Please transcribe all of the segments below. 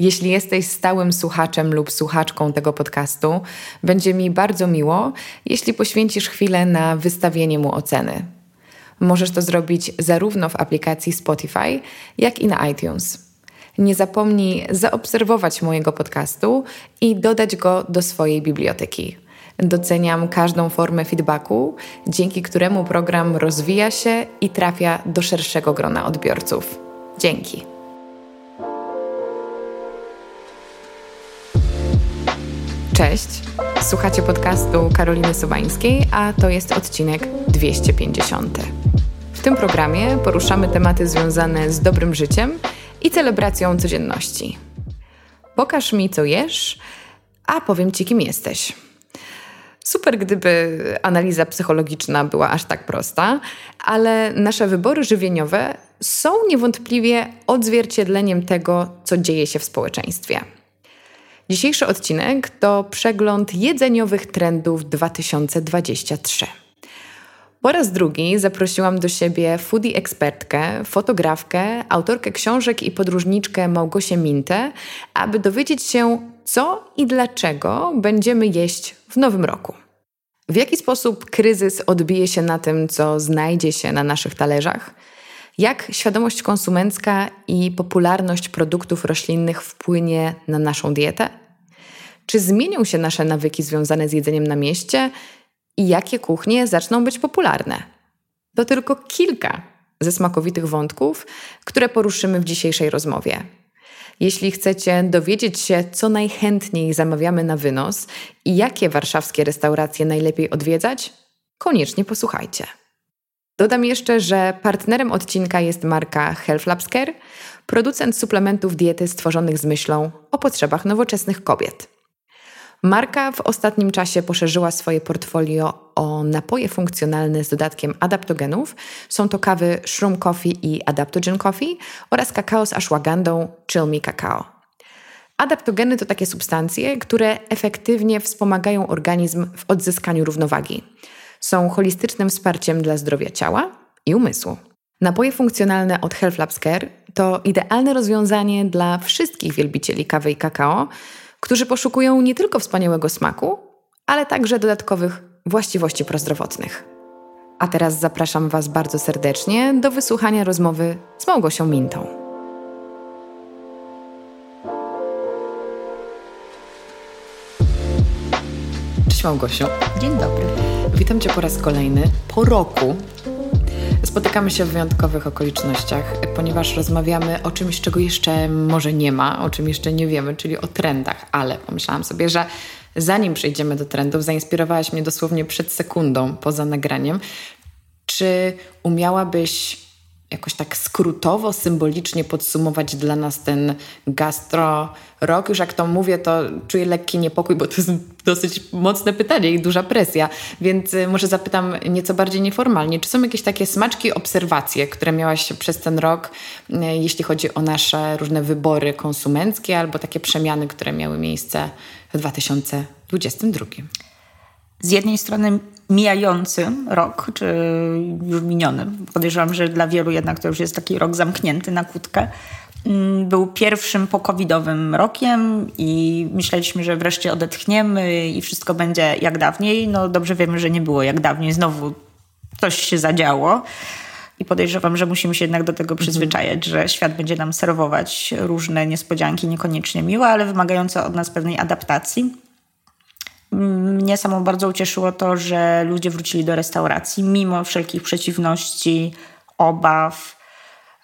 Jeśli jesteś stałym słuchaczem lub słuchaczką tego podcastu, będzie mi bardzo miło, jeśli poświęcisz chwilę na wystawienie mu oceny. Możesz to zrobić zarówno w aplikacji Spotify, jak i na iTunes. Nie zapomnij zaobserwować mojego podcastu i dodać go do swojej biblioteki. Doceniam każdą formę feedbacku, dzięki któremu program rozwija się i trafia do szerszego grona odbiorców. Dzięki. Cześć, słuchacie podcastu Karoliny Sowańskiej, a to jest odcinek 250. W tym programie poruszamy tematy związane z dobrym życiem i celebracją codzienności. Pokaż mi, co jesz, a powiem ci, kim jesteś. Super, gdyby analiza psychologiczna była aż tak prosta, ale nasze wybory żywieniowe są niewątpliwie odzwierciedleniem tego, co dzieje się w społeczeństwie. Dzisiejszy odcinek to przegląd jedzeniowych trendów 2023. Po raz drugi zaprosiłam do siebie foodie ekspertkę, fotografkę, autorkę książek i podróżniczkę Małgosię Mintę, aby dowiedzieć się, co i dlaczego będziemy jeść w nowym roku. W jaki sposób kryzys odbije się na tym, co znajdzie się na naszych talerzach? Jak świadomość konsumencka i popularność produktów roślinnych wpłynie na naszą dietę? Czy zmienią się nasze nawyki związane z jedzeniem na mieście i jakie kuchnie zaczną być popularne? To tylko kilka ze smakowitych wątków, które poruszymy w dzisiejszej rozmowie. Jeśli chcecie dowiedzieć się, co najchętniej zamawiamy na wynos i jakie warszawskie restauracje najlepiej odwiedzać, koniecznie posłuchajcie. Dodam jeszcze, że partnerem odcinka jest marka Health Labs Care, producent suplementów diety stworzonych z myślą o potrzebach nowoczesnych kobiet. Marka w ostatnim czasie poszerzyła swoje portfolio o napoje funkcjonalne z dodatkiem adaptogenów. Są to kawy Shroom Coffee i Adaptogen Coffee oraz kakao z ashwagandą Chill Me Cacao. Adaptogeny to takie substancje, które efektywnie wspomagają organizm w odzyskaniu równowagi. Są holistycznym wsparciem dla zdrowia ciała i umysłu. Napoje funkcjonalne od Health Labs Care to idealne rozwiązanie dla wszystkich wielbicieli kawy i kakao, którzy poszukują nie tylko wspaniałego smaku, ale także dodatkowych właściwości prozdrowotnych. A teraz zapraszam Was bardzo serdecznie do wysłuchania rozmowy z Małgosią Mintą. Cześć Małgosiu. Dzień dobry. Witam Cię po raz kolejny po roku Spotykamy się w wyjątkowych okolicznościach, ponieważ rozmawiamy o czymś, czego jeszcze może nie ma, o czym jeszcze nie wiemy, czyli o trendach, ale pomyślałam sobie, że zanim przejdziemy do trendów, zainspirowałaś mnie dosłownie przed sekundą poza nagraniem. Czy umiałabyś jakoś tak skrótowo, symbolicznie podsumować dla nas ten gastro rok? Już jak to mówię, to czuję lekki niepokój, bo to jest dosyć mocne pytanie i duża presja, więc y, może zapytam nieco bardziej nieformalnie. Czy są jakieś takie smaczki, obserwacje, które miałaś przez ten rok, y, jeśli chodzi o nasze różne wybory konsumenckie albo takie przemiany, które miały miejsce w 2022? Z jednej strony mijający rok, czy już miniony, podejrzewam, że dla wielu jednak to już jest taki rok zamknięty na kłódkę, mm, był pierwszym pokowidowym rokiem i myśleliśmy, że wreszcie odetchniemy i wszystko będzie jak dawniej. No dobrze wiemy, że nie było jak dawniej. Znowu coś się zadziało. I podejrzewam, że musimy się jednak do tego przyzwyczajać, że świat będzie nam serwować różne niespodzianki, niekoniecznie miłe, ale wymagające od nas pewnej adaptacji. Mnie samą bardzo ucieszyło to, że ludzie wrócili do restauracji mimo wszelkich przeciwności, obaw,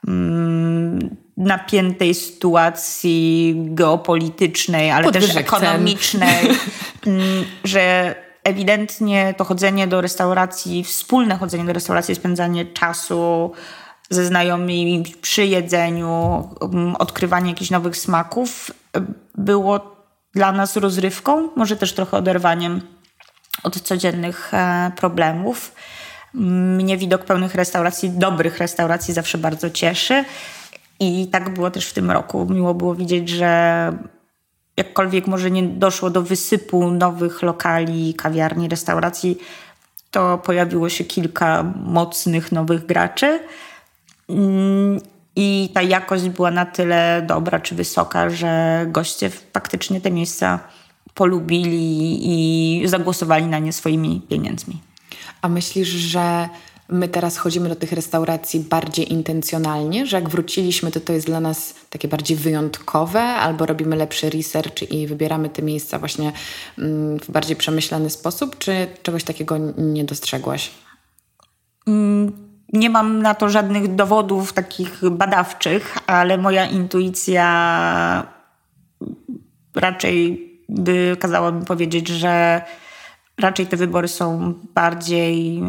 mm, napiętej sytuacji geopolitycznej, ale Podwyżek też ekonomicznej, mm, że ewidentnie to chodzenie do restauracji, wspólne chodzenie do restauracji, spędzanie czasu ze znajomymi przy jedzeniu, mm, odkrywanie jakichś nowych smaków było dla nas rozrywką, może też trochę oderwaniem od codziennych e, problemów. Mnie widok pełnych restauracji, dobrych restauracji zawsze bardzo cieszy. I tak było też w tym roku. Miło było widzieć, że jakkolwiek może nie doszło do wysypu nowych lokali, kawiarni, restauracji, to pojawiło się kilka mocnych nowych graczy. I ta jakość była na tyle dobra czy wysoka, że goście faktycznie te miejsca polubili i zagłosowali na nie swoimi pieniędzmi. A myślisz, że my teraz chodzimy do tych restauracji bardziej intencjonalnie, że jak wróciliśmy, to to jest dla nas takie bardziej wyjątkowe, albo robimy lepszy research i wybieramy te miejsca właśnie mm, w bardziej przemyślany sposób, czy czegoś takiego nie dostrzegłaś? Mm, nie mam na to żadnych dowodów takich badawczych, ale moja intuicja raczej by kazała mi powiedzieć, że raczej te wybory są bardziej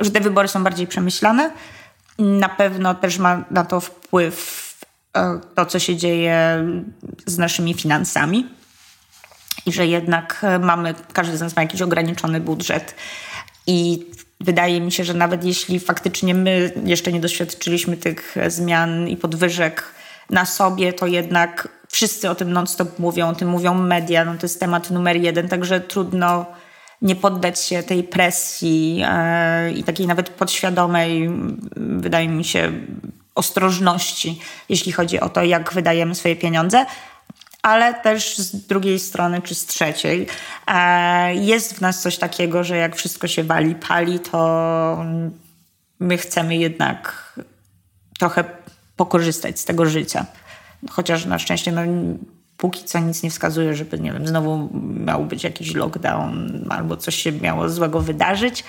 że te wybory są bardziej przemyślane. Na pewno też ma na to wpływ e, to, co się dzieje z naszymi finansami i że jednak mamy, każdy z nas ma jakiś ograniczony budżet i wydaje mi się, że nawet jeśli faktycznie my jeszcze nie doświadczyliśmy tych zmian i podwyżek na sobie, to jednak wszyscy o tym non-stop mówią, o tym mówią media, no to jest temat numer jeden, także trudno nie poddać się tej presji e, i takiej nawet podświadomej, wydaje mi się, ostrożności, jeśli chodzi o to, jak wydajemy swoje pieniądze. Ale też z drugiej strony, czy z trzeciej, e, jest w nas coś takiego, że jak wszystko się wali, pali, to my chcemy jednak trochę pokorzystać z tego życia. Chociaż na szczęście no, póki co nic nie wskazuje, żeby, nie wiem, znowu miał być jakiś lockdown albo coś się miało złego wydarzyć.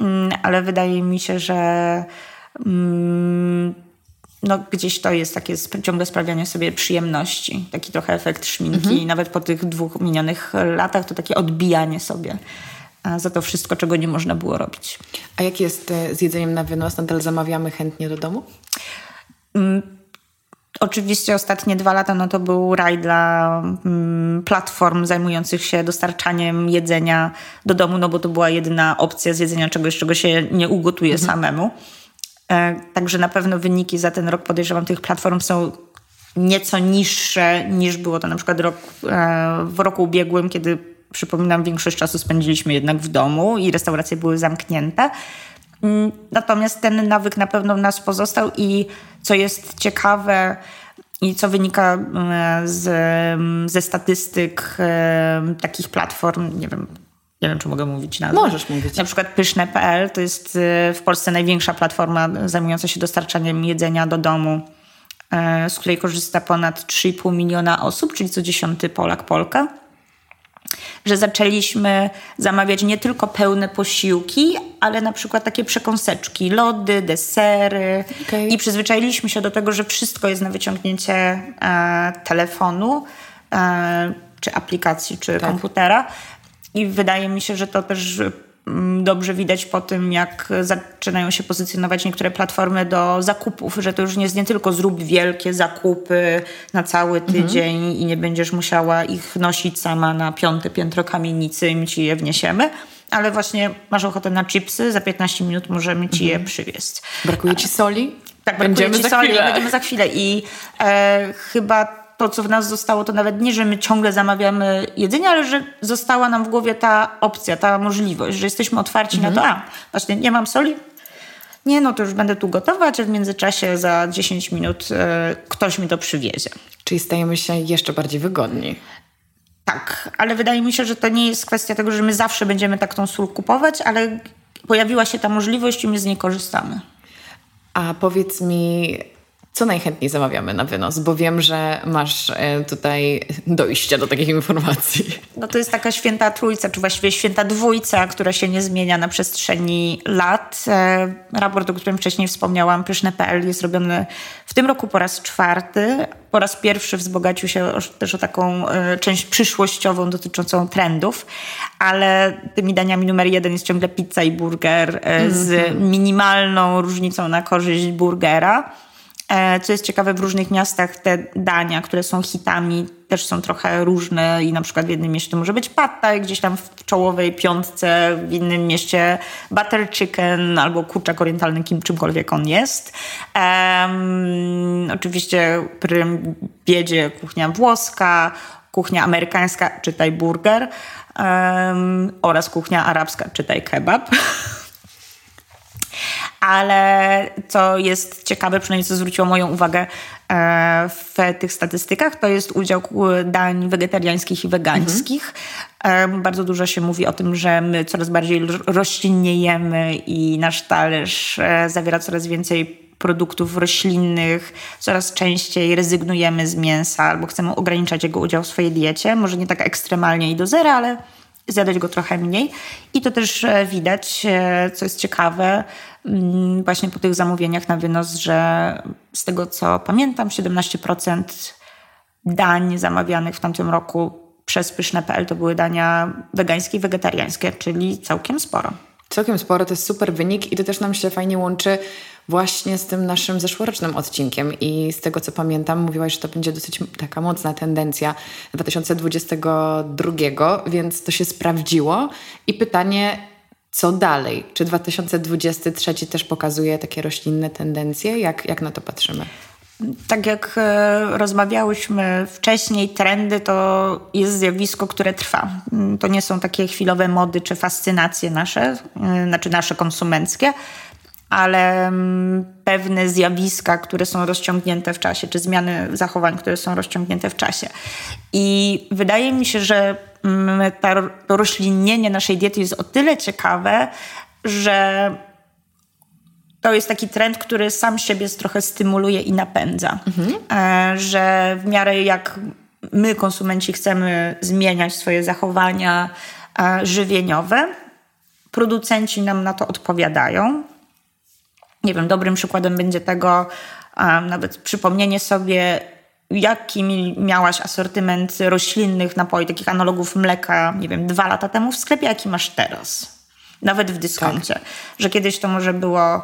Mm, ale wydaje mi się, że mm, no, gdzieś to jest takie ciągle sprawianie sobie przyjemności. Taki trochę efekt szminki. Mhm. Nawet po tych dwóch minionych latach to takie odbijanie sobie za to wszystko, czego nie można było robić. A jak jest e, z jedzeniem na wynos? Nadal zamawiamy chętnie do domu? Mm, Oczywiście ostatnie dwa lata no to był raj dla mm, platform zajmujących się dostarczaniem jedzenia do domu, no bo to była jedyna opcja zjedzenia czegoś, czego się nie ugotuje mhm. samemu. E, także na pewno wyniki za ten rok podejrzewam tych platform są nieco niższe niż było to na przykład rok, e, w roku ubiegłym, kiedy przypominam większość czasu spędziliśmy jednak w domu i restauracje były zamknięte. Mm, natomiast ten nawyk na pewno w nas pozostał i co jest ciekawe i co wynika mm, z, mm, ze statystyk takich platform, nie wiem, nie wiem, czy mogę mówić nazwę. Możesz mówić. Na przykład pyszne.pl to jest y, w Polsce największa platforma zajmująca się dostarczaniem jedzenia do domu, y, z której korzysta ponad 3,5 miliona osób, czyli co dziesiąty Polak, Polka że zaczęliśmy zamawiać nie tylko pełne posiłki, ale na przykład takie przekąseczki, lody, desery okay. i przyzwyczailiśmy się do tego, że wszystko jest na wyciągnięcie e, telefonu, e, czy aplikacji, czy tak. komputera. I wydaje mi się, że to też Mm, dobrze widać po tym, jak zaczynają się pozycjonować niektóre platformy do zakupów, że to już nie jest nie tylko zrób wielkie zakupy na cały mhm. tydzień mhm. i nie będziesz musiała ich nosić sama na piąte piętro kamienicy i my ci je wniesiemy, ale właśnie masz ochotę na chipsy, za 15 minut możemy ci mhm. je przywieźć. Brakuje ci soli? Tak, będziemy ci za soli, chwilę. będziemy za chwilę i e, chyba to, co w nas zostało, to nawet nie, że my ciągle zamawiamy jedzenie, ale że została nam w głowie ta opcja, ta możliwość, że jesteśmy otwarci mhm. na to, a właśnie nie mam soli, nie, no to już będę tu gotować, a w międzyczasie za 10 minut e, ktoś mi to przywiezie. Czyli stajemy się jeszcze bardziej wygodni. Tak, ale wydaje mi się, że to nie jest kwestia tego, że my zawsze będziemy tak tą sól kupować, ale pojawiła się ta możliwość i my z niej korzystamy. A powiedz mi, co najchętniej zamawiamy na wynos? Bo wiem, że masz e, tutaj dojście do takich informacji. No to jest taka święta trójca, czy właściwie święta dwójca, która się nie zmienia na przestrzeni lat. E, raport, o którym wcześniej wspomniałam, pyszne.pl jest robiony w tym roku po raz czwarty. Po raz pierwszy wzbogacił się też o taką e, część przyszłościową dotyczącą trendów, ale tymi daniami numer jeden jest ciągle pizza i burger z mhm. minimalną różnicą na korzyść burgera. E, co jest ciekawe, w różnych miastach te dania, które są hitami, też są trochę różne i na przykład w jednym mieście to może być pad gdzieś tam w czołowej piątce, w innym mieście butter chicken albo kurczak orientalny, kim, czymkolwiek on jest. Um, oczywiście prym biedzie kuchnia włoska, kuchnia amerykańska, czytaj burger um, oraz kuchnia arabska, czytaj kebab. ale co jest ciekawe, przynajmniej co zwróciło moją uwagę e, w tych statystykach, to jest udział dań wegetariańskich i wegańskich. Mhm. Bardzo dużo się mówi o tym, że my coraz bardziej roślinnie jemy i nasz talerz e, zawiera coraz więcej produktów roślinnych, coraz częściej rezygnujemy z mięsa albo chcemy ograniczać jego udział w swojej diecie. Może nie tak ekstremalnie i do zera, ale zjadać go trochę mniej. I to też e, widać, e, co jest ciekawe, mm, właśnie po tych zamówieniach na wynos, że z tego co pamiętam, 17% dań zamawianych w tamtym roku przez pyszne.pl to były dania wegańskie i wegetariańskie, czyli całkiem sporo. Całkiem sporo, to jest super wynik i to też nam się fajnie łączy właśnie z tym naszym zeszłorocznym odcinkiem i z tego co pamiętam, mówiłaś, że to będzie dosyć taka mocna tendencja 2022, więc to się sprawdziło. I pytanie, co dalej? Czy 2023 też pokazuje takie roślinne tendencje? Jak, jak na to patrzymy? Tak jak e, rozmawiałyśmy wcześniej, trendy to jest zjawisko, które trwa. To nie są takie chwilowe mody czy fascynacje nasze, e, znaczy nasze konsumenckie, ale mm, pewne zjawiska, które są rozciągnięte w czasie, czy zmiany zachowań, które są rozciągnięte w czasie. I wydaje mi się, że mm, to roślinienie naszej diety jest o tyle ciekawe, że to jest taki trend, który sam siebie trochę stymuluje i napędza. Mhm. E, że w miarę jak my, konsumenci, chcemy zmieniać swoje zachowania e, żywieniowe, producenci nam na to odpowiadają nie wiem, dobrym przykładem będzie tego um, nawet przypomnienie sobie, jaki miałaś asortyment roślinnych napoi, takich analogów mleka, nie wiem, dwa lata temu w sklepie, jaki masz teraz. Nawet w dyskoncie. Tak. Że kiedyś to może było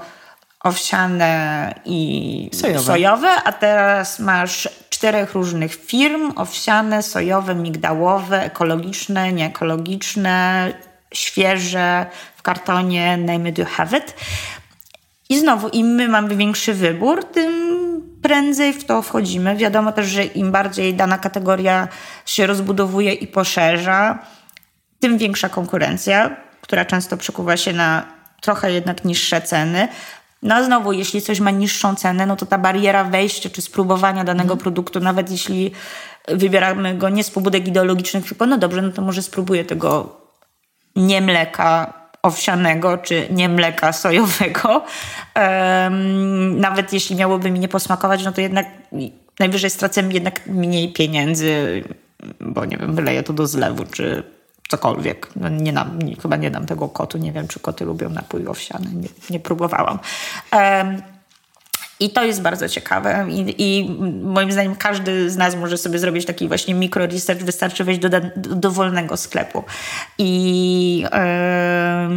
owsiane i sojowe. sojowe, a teraz masz czterech różnych firm, owsiane, sojowe, migdałowe, ekologiczne, nieekologiczne, świeże, w kartonie, name it, you have it. I znowu, im my mamy większy wybór, tym prędzej w to wchodzimy. Wiadomo też, że im bardziej dana kategoria się rozbudowuje i poszerza, tym większa konkurencja, która często przekuwa się na trochę jednak niższe ceny. No a znowu, jeśli coś ma niższą cenę, no to ta bariera wejścia czy spróbowania danego mm. produktu, nawet jeśli wybieramy go nie z pobudek ideologicznych, tylko no dobrze, no to może spróbuję tego nie mleka, owsianego czy nie mleka sojowego. Nawet jeśli miałoby mi nie posmakować, no to jednak najwyżej stracę jednak mniej pieniędzy, bo nie wiem, wyleję to do zlewu czy cokolwiek. No nie dam, nie, chyba nie dam tego kotu. Nie wiem, czy koty lubią napój owsiany. Nie, nie próbowałam. Um, i to jest bardzo ciekawe. I, i, moim zdaniem każdy z nas może sobie zrobić taki właśnie mikro research, wystarczy wejść do, do dowolnego sklepu. I,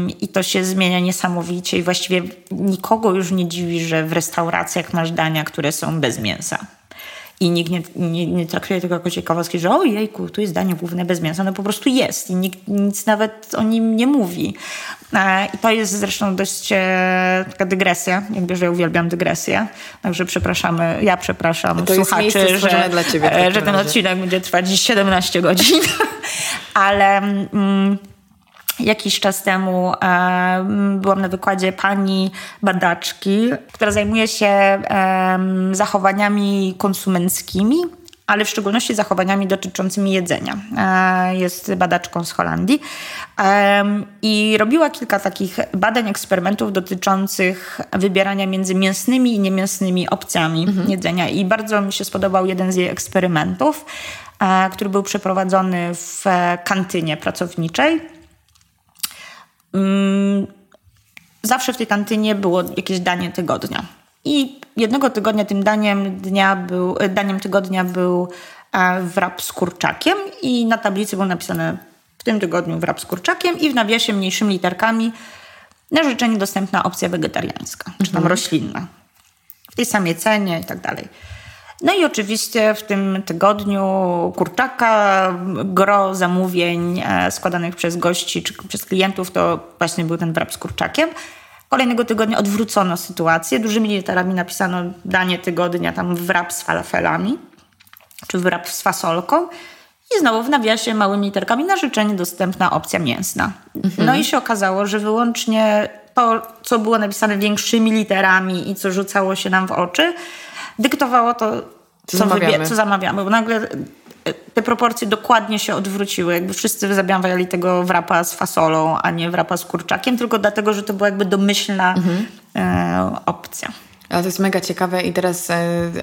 yy, I to się zmienia niesamowicie. I właściwie nikogo już nie dziwi, że w restauracjach masz dania, które są bez mięsa i nikt nie, nie, nie traktuje tego jako ciekawostki, że ojejku, tu jest danie główne bez mięsa. No po prostu jest i nikt nic nawet o nim nie mówi. E, I to jest zresztą dość e, taka dygresja, jakby, że uwielbiam dygresję. Także przepraszamy, ja przepraszam to słuchaczy, że, dla ciebie, e, że ten odcinek będzie trwać 17 godzin. Ale... Mm, Jakiś czas temu e, byłam na wykładzie pani badaczki, która zajmuje się e, zachowaniami konsumenckimi, ale w szczególności zachowaniami dotyczącymi jedzenia. E, jest badaczką z Holandii i robiła kilka takich badań, eksperymentów dotyczących wybierania między mięsnymi i niemięsnymi opcjami mhm. jedzenia. I bardzo mi się spodobał jeden z jej eksperymentów, e, który był przeprowadzony w kantynie pracowniczej zawsze w tej kantynie było jakieś danie tygodnia. I jednego tygodnia tym daniem, dnia był, e, daniem tygodnia był e, wrap z kurczakiem i na tablicy było napisane w tym tygodniu wrap z kurczakiem i w nawiasie mniejszymi literkami na życzenie dostępna opcja wegetariańska, czy tam mhm. roślinna. W tej samej cenie i tak dalej. No i oczywiście w tym tygodniu kurczaka, gro zamówień e, składanych przez gości czy przez klientów to właśnie był ten wrap z kurczakiem. Kolejnego tygodnia odwrócono sytuację. Dużymi literami napisano danie tygodnia, tam wrap z falafelami, czy wrap z fasolką. I znowu w nawiasie małymi literkami na życzenie dostępna opcja mięsna. Mhm. No i się okazało, że wyłącznie to, co było napisane większymi literami i co rzucało się nam w oczy, dyktowało to, co, zamawiamy. co zamawiamy. Bo nagle e, te proporcje dokładnie się odwróciły. Jakby wszyscy zamawiali tego wrapa z fasolą, a nie wrapa z kurczakiem, tylko dlatego, że to była jakby domyślna Mhm. e, opcja. Ale to jest mega ciekawe i teraz e,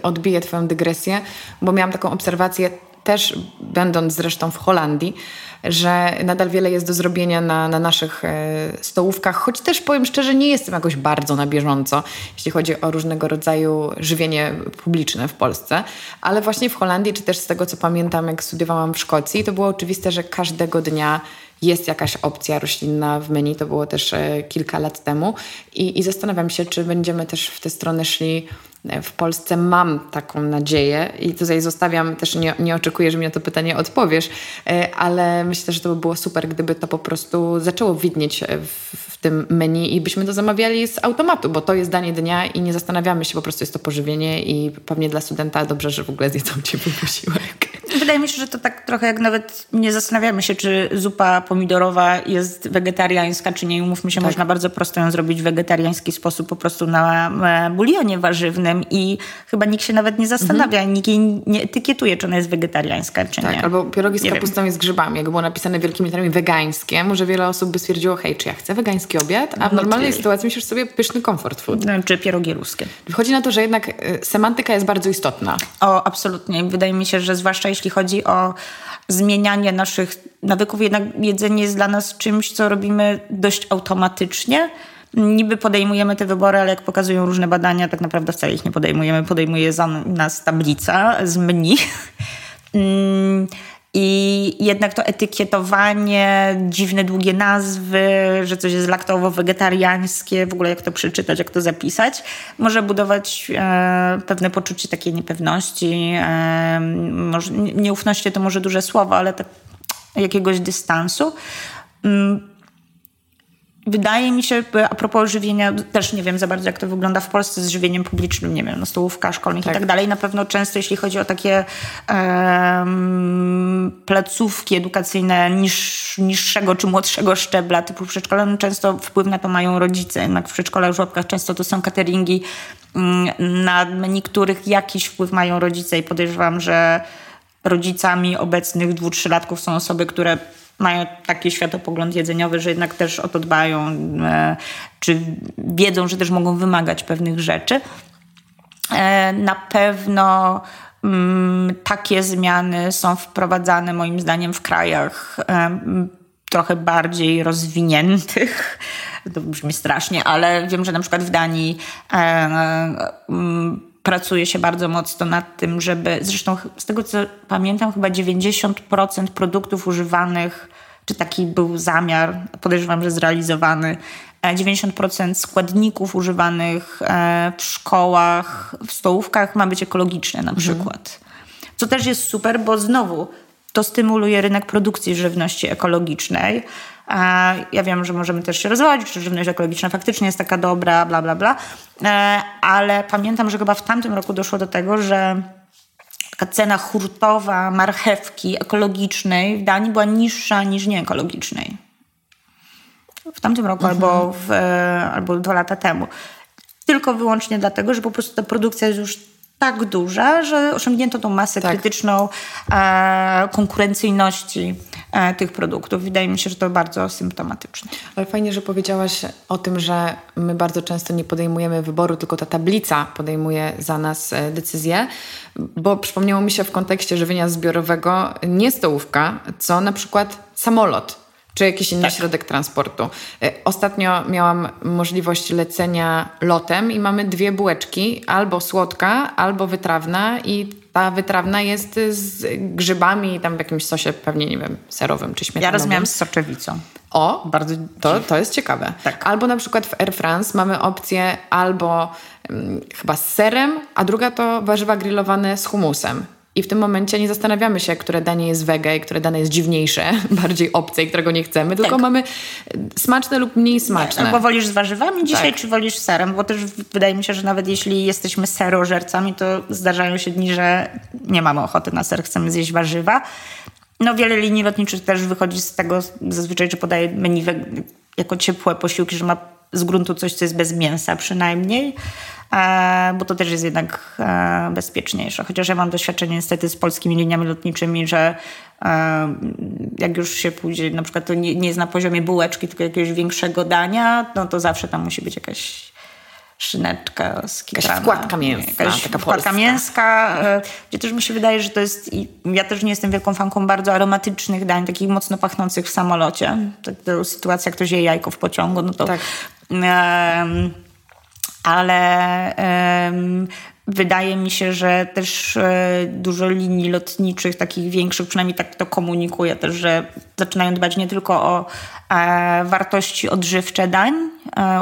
odbiję Twoją dygresję, bo miałam taką obserwację też będąc zresztą w Holandii, że nadal wiele jest do zrobienia na, na naszych e, stołówkach, choć też powiem szczerze, nie jestem jakoś bardzo na bieżąco, jeśli chodzi o różnego rodzaju żywienie publiczne w Polsce, ale właśnie w Holandii, czy też z tego co pamiętam, jak studiowałam w Szkocji, to było oczywiste, że każdego dnia jest jakaś opcja roślinna w menu, to było też e, kilka lat temu. I, i zastanawiam się, czy będziemy też w tę stronę szli w Polsce. Mam taką nadzieję i tutaj zostawiam, też nie, nie oczekuję, że mi na to pytanie odpowiesz, e, ale myślę, że to by było super, gdyby to po prostu zaczęło widnieć w, w tym menu i byśmy to zamawiali z automatu, bo to jest danie dnia i nie zastanawiamy się, po prostu jest to pożywienie i pewnie dla studenta dobrze, że w ogóle zjedzą ciepły posiłek. Wydaje mi się, że to tak trochę jak nawet nie zastanawiamy się, czy zupa pomidorowa jest wegetariańska, czy nie. Umówmy się, Tak. można bardzo prosto ją zrobić w wegetariański sposób, po prostu na e, bulionie warzywnym i chyba nikt się nawet nie zastanawia, nikt jej nie etykietuje, czy ona jest wegetariańska, czy Tak, nie. albo pierogi z kapustą i z grzybami. Jak było napisane wielkimi literami wegańskie, może wiele osób by stwierdziło, hej, czy ja chcę wegański obiad? A w No normalnej ty. sytuacji myślisz sobie pyszny comfort food. No, Czy pierogi ruskie. Wychodzi na to, że jednak y, semantyka jest bardzo istotna. O, absolutnie. Wydaje mi się, że zwłaszcza jeśli chodzi o zmienianie naszych nawyków, jednak jedzenie jest dla nas czymś, co robimy dość automatycznie. Niby podejmujemy te wybory, ale jak pokazują różne badania, tak naprawdę wcale ich nie podejmujemy. Podejmuje za nas tablica z menu. I jednak to etykietowanie, dziwne, długie nazwy, że coś jest laktowo-wegetariańskie, w ogóle jak to przeczytać, jak to zapisać, może budować e, pewne poczucie takiej niepewności. E, może, nie- nieufności to może duże słowo, ale tak jakiegoś dystansu. Mm, Wydaje mi się, a propos żywienia, też nie wiem za bardzo, jak to wygląda w Polsce z żywieniem publicznym, nie wiem, na stołówkach szkolnych Tak. i tak dalej. Na pewno często, jeśli chodzi o takie em, placówki edukacyjne niż, niższego czy młodszego szczebla, typu przedszkola, no często wpływ na to mają rodzice. Jednak w przedszkolach, żłobkach często to są cateringi, mm, na menu których jakiś wpływ mają rodzice i podejrzewam, że rodzicami obecnych dwu, trzylatków są osoby, które mają taki światopogląd jedzeniowy, że jednak też o to dbają, e, czy wiedzą, że też mogą wymagać pewnych rzeczy. E, Na pewno mm, takie zmiany są wprowadzane moim zdaniem w krajach em, trochę bardziej rozwiniętych. To brzmi strasznie, ale wiem, że na przykład w Danii e, mm, pracuje się bardzo mocno nad tym, żeby zresztą z tego co pamiętam, chyba 90% produktów używanych, czy taki był zamiar, podejrzewam, że zrealizowany, e, 90% składników używanych e, w szkołach, w stołówkach ma być ekologiczne na przykład. Co też jest super, bo znowu to stymuluje rynek produkcji żywności ekologicznej. Ja wiem, że możemy też się rozwodzić, czy żywność ekologiczna faktycznie jest taka dobra, bla, bla, bla. E, Ale pamiętam, że chyba w tamtym roku doszło do tego, że taka cena hurtowa marchewki ekologicznej w Danii była niższa niż nieekologicznej. W tamtym roku albo, w, e, albo dwa lata temu. Tylko wyłącznie dlatego, że po prostu ta produkcja jest już tak duża, że osiągnięto tą masę Tak. krytyczną e, konkurencyjności tych produktów. Wydaje mi się, że to bardzo symptomatyczne. Ale fajnie, że powiedziałaś o tym, że my bardzo często nie podejmujemy wyboru, tylko ta tablica podejmuje za nas e, decyzję, bo przypomniało mi się w kontekście żywienia zbiorowego nie stołówka, co na przykład samolot czy jakiś inny środek transportu. E, Ostatnio miałam możliwość lecenia lotem i mamy dwie bułeczki, albo słodka, albo wytrawna i ta wytrawna jest z grzybami tam w jakimś sosie pewnie, nie wiem, serowym czy Ja śmietanowym. rozmawiam z soczewicą. O, Bardzo to, to jest ciekawe. Tak. Albo na przykład w Air France mamy opcję albo mm, chyba z serem, a druga to warzywa grillowane z humusem. I w tym momencie nie zastanawiamy się, które danie jest wege i które danie jest dziwniejsze, bardziej obce i którego nie chcemy, tylko Tak. mamy smaczne lub mniej smaczne. Albo wolisz z warzywami dzisiaj, Tak. czy wolisz serem? Bo też wydaje mi się, że nawet jeśli jesteśmy serożercami, to zdarzają się dni, że nie mamy ochoty na ser, chcemy zjeść warzywa. No wiele linii lotniczych też wychodzi z tego zazwyczaj, że podaje menu jako ciepłe posiłki, że ma z gruntu coś, co jest bez mięsa przynajmniej. E, bo to też jest jednak e, bezpieczniejsze. Chociaż ja mam doświadczenie niestety z polskimi liniami lotniczymi, że e, jak już się pójdzie, na przykład to nie, nie jest na poziomie bułeczki, tylko jakiegoś większego dania, no to zawsze tam musi być jakaś szyneczka z kitrana. Jakaś wkładka mięska. Jakaś taka wkładka mięska, gdzie też mi się wydaje, że to jest... Ja też nie jestem wielką fanką bardzo aromatycznych dań, takich mocno pachnących w samolocie. Tak, to sytuacja, jak ktoś je jajko w pociągu, no to... Tak. Ale wydaje mi się, że też e, dużo linii lotniczych, takich większych, przynajmniej tak to komunikuje też, że zaczynają dbać nie tylko o e, wartości odżywcze dań,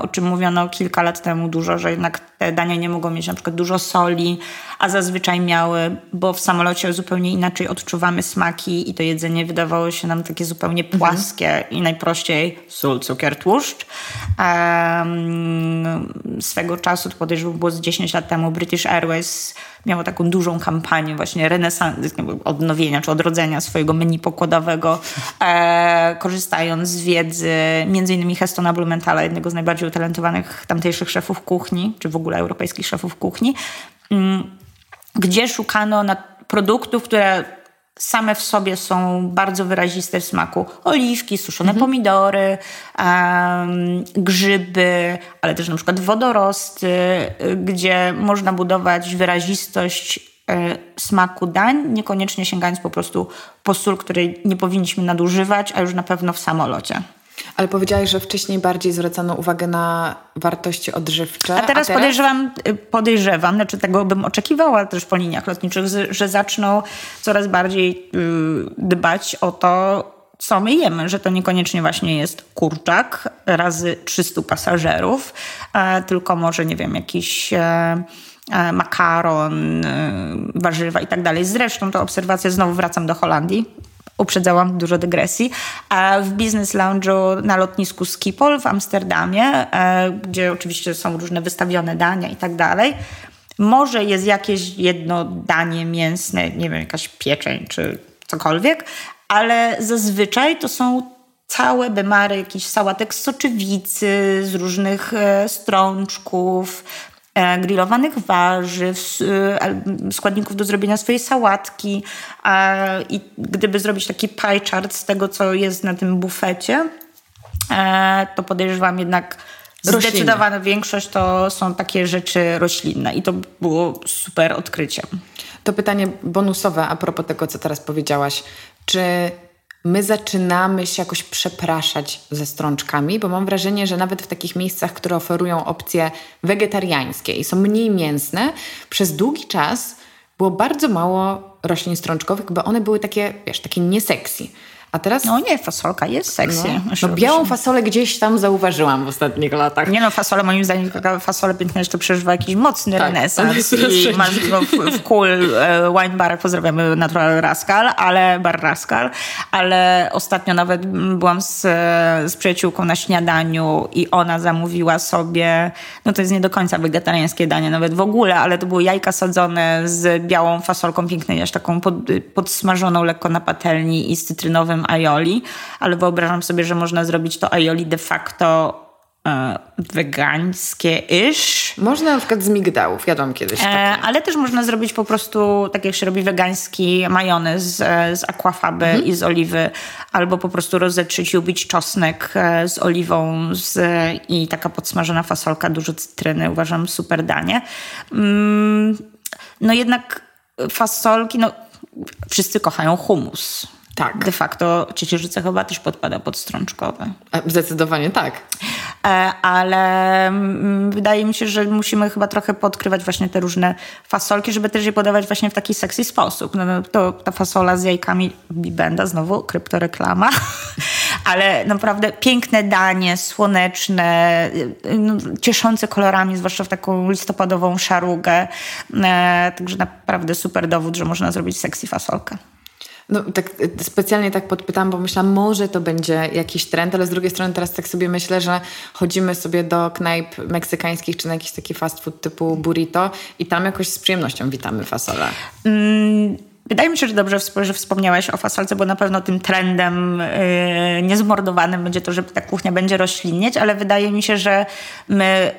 o czym mówiono kilka lat temu dużo, że jednak te dania nie mogą mieć na przykład dużo soli, a zazwyczaj miały, bo w samolocie zupełnie inaczej odczuwamy smaki i to jedzenie wydawało się nam takie zupełnie mhm. płaskie i najprościej sól, cukier, tłuszcz. Um, swego czasu, to podejrzewam było z 10 lat temu, British Airways miało taką dużą kampanię właśnie renesans, odnowienia czy odrodzenia swojego menu pokładowego, e, korzystając z wiedzy między innymi Hestona Blumenthala, jednego z najbardziej utalentowanych tamtejszych szefów kuchni, czy w ogóle europejskich szefów kuchni, mm, gdzie szukano produktów, które same w sobie są bardzo wyraziste w smaku. Oliwki, suszone mhm. pomidory, um, grzyby, ale też na przykład wodorosty, gdzie można budować wyrazistość e, smaku dań, niekoniecznie sięgając po prostu po sól, której nie powinniśmy nadużywać, a już na pewno w samolocie. Ale powiedziałaś, że wcześniej bardziej zwracano uwagę na wartości odżywcze. A teraz, a teraz? podejrzewam, podejrzewam, znaczy tego bym oczekiwała też po liniach lotniczych, że zaczną coraz bardziej y, dbać o to, co my jemy, że to niekoniecznie właśnie jest kurczak razy 300 pasażerów, tylko może, nie wiem, jakiś e, e, makaron, e, warzywa i tak dalej. Zresztą to obserwacja, znowu wracam do Holandii, uprzedzałam dużo dygresji, w Business Lounge'u na lotnisku Schiphol w Amsterdamie, e, gdzie oczywiście są różne wystawione dania i tak dalej. Może jest jakieś jedno danie mięsne, nie wiem, jakaś pieczeń czy cokolwiek, ale zazwyczaj to są całe bemary jakichś sałatek z soczewicy, z różnych e, strączków, grillowanych warzyw, e, składników do zrobienia swojej sałatki. I gdyby zrobić taki pie chart z tego, co jest na tym bufecie, e, to podejrzewam jednak zdecydowana większość to są takie rzeczy roślinne i to było super odkryciem. To pytanie bonusowe a propos tego, co teraz powiedziałaś. Czy my zaczynamy się jakoś przepraszać ze strączkami, bo mam wrażenie, że nawet w takich miejscach, które oferują opcje wegetariańskie i są mniej mięsne, przez długi czas było bardzo mało roślin strączkowych, bo one były takie, wiesz, takie nieseksy. A teraz... No nie, fasolka jest sexy. No, no białą fasolę gdzieś tam zauważyłam w ostatnich latach. Nie no, fasolę moim zdaniem, taka fasolę piękna jeszcze przeżywa jakiś mocny tak, renesans. I masz go w, w cool e, wine bar, pozdrawiamy Natural Rascal, ale bar Rascal, ale ostatnio nawet byłam z, z przyjaciółką na śniadaniu i ona zamówiła sobie, no to jest nie do końca wegetariańskie danie nawet w ogóle, ale to były jajka sadzone z białą fasolką pięknej, aż taką pod, podsmażoną lekko na patelni i z cytrynowym aioli, ale wyobrażam sobie, że można zrobić to aioli de facto e, wegańskie-ish. Można na przykład z migdałów, jadłam kiedyś e, takie. E, ale też można zrobić po prostu, tak jak się robi wegański majonez z, z aquafaby mhm. i z oliwy, albo po prostu rozetrzyć i ubić czosnek e, z oliwą z, i taka podsmażona fasolka, dużo cytryny, uważam super danie. Mm, no jednak fasolki, no wszyscy kochają humus. Tak. De facto ciecierzyca chyba też podpada pod strączkowe. Zdecydowanie tak. E, ale mm, wydaje mi się, że musimy chyba trochę podkrywać właśnie te różne fasolki, żeby też je podawać właśnie w taki sexy sposób. No, no to ta fasola z jajkami Bibenda, znowu kryptoreklama, ale naprawdę piękne danie, słoneczne, y, no, cieszące kolorami, zwłaszcza w taką listopadową szarugę. E, także naprawdę super dowód, że można zrobić sexy fasolkę. No tak y, specjalnie tak podpytam, bo myślałam, może to będzie jakiś trend, ale z drugiej strony teraz tak sobie myślę, że chodzimy sobie do knajp meksykańskich czy na jakiś taki fast food typu burrito i tam jakoś z przyjemnością witamy fasolę. Mm wydaje mi się, że dobrze, że wspomniałaś o fasolce, bo na pewno tym trendem yy, niezmordowanym będzie to, że ta kuchnia będzie roślinnieć, ale wydaje mi się, że my...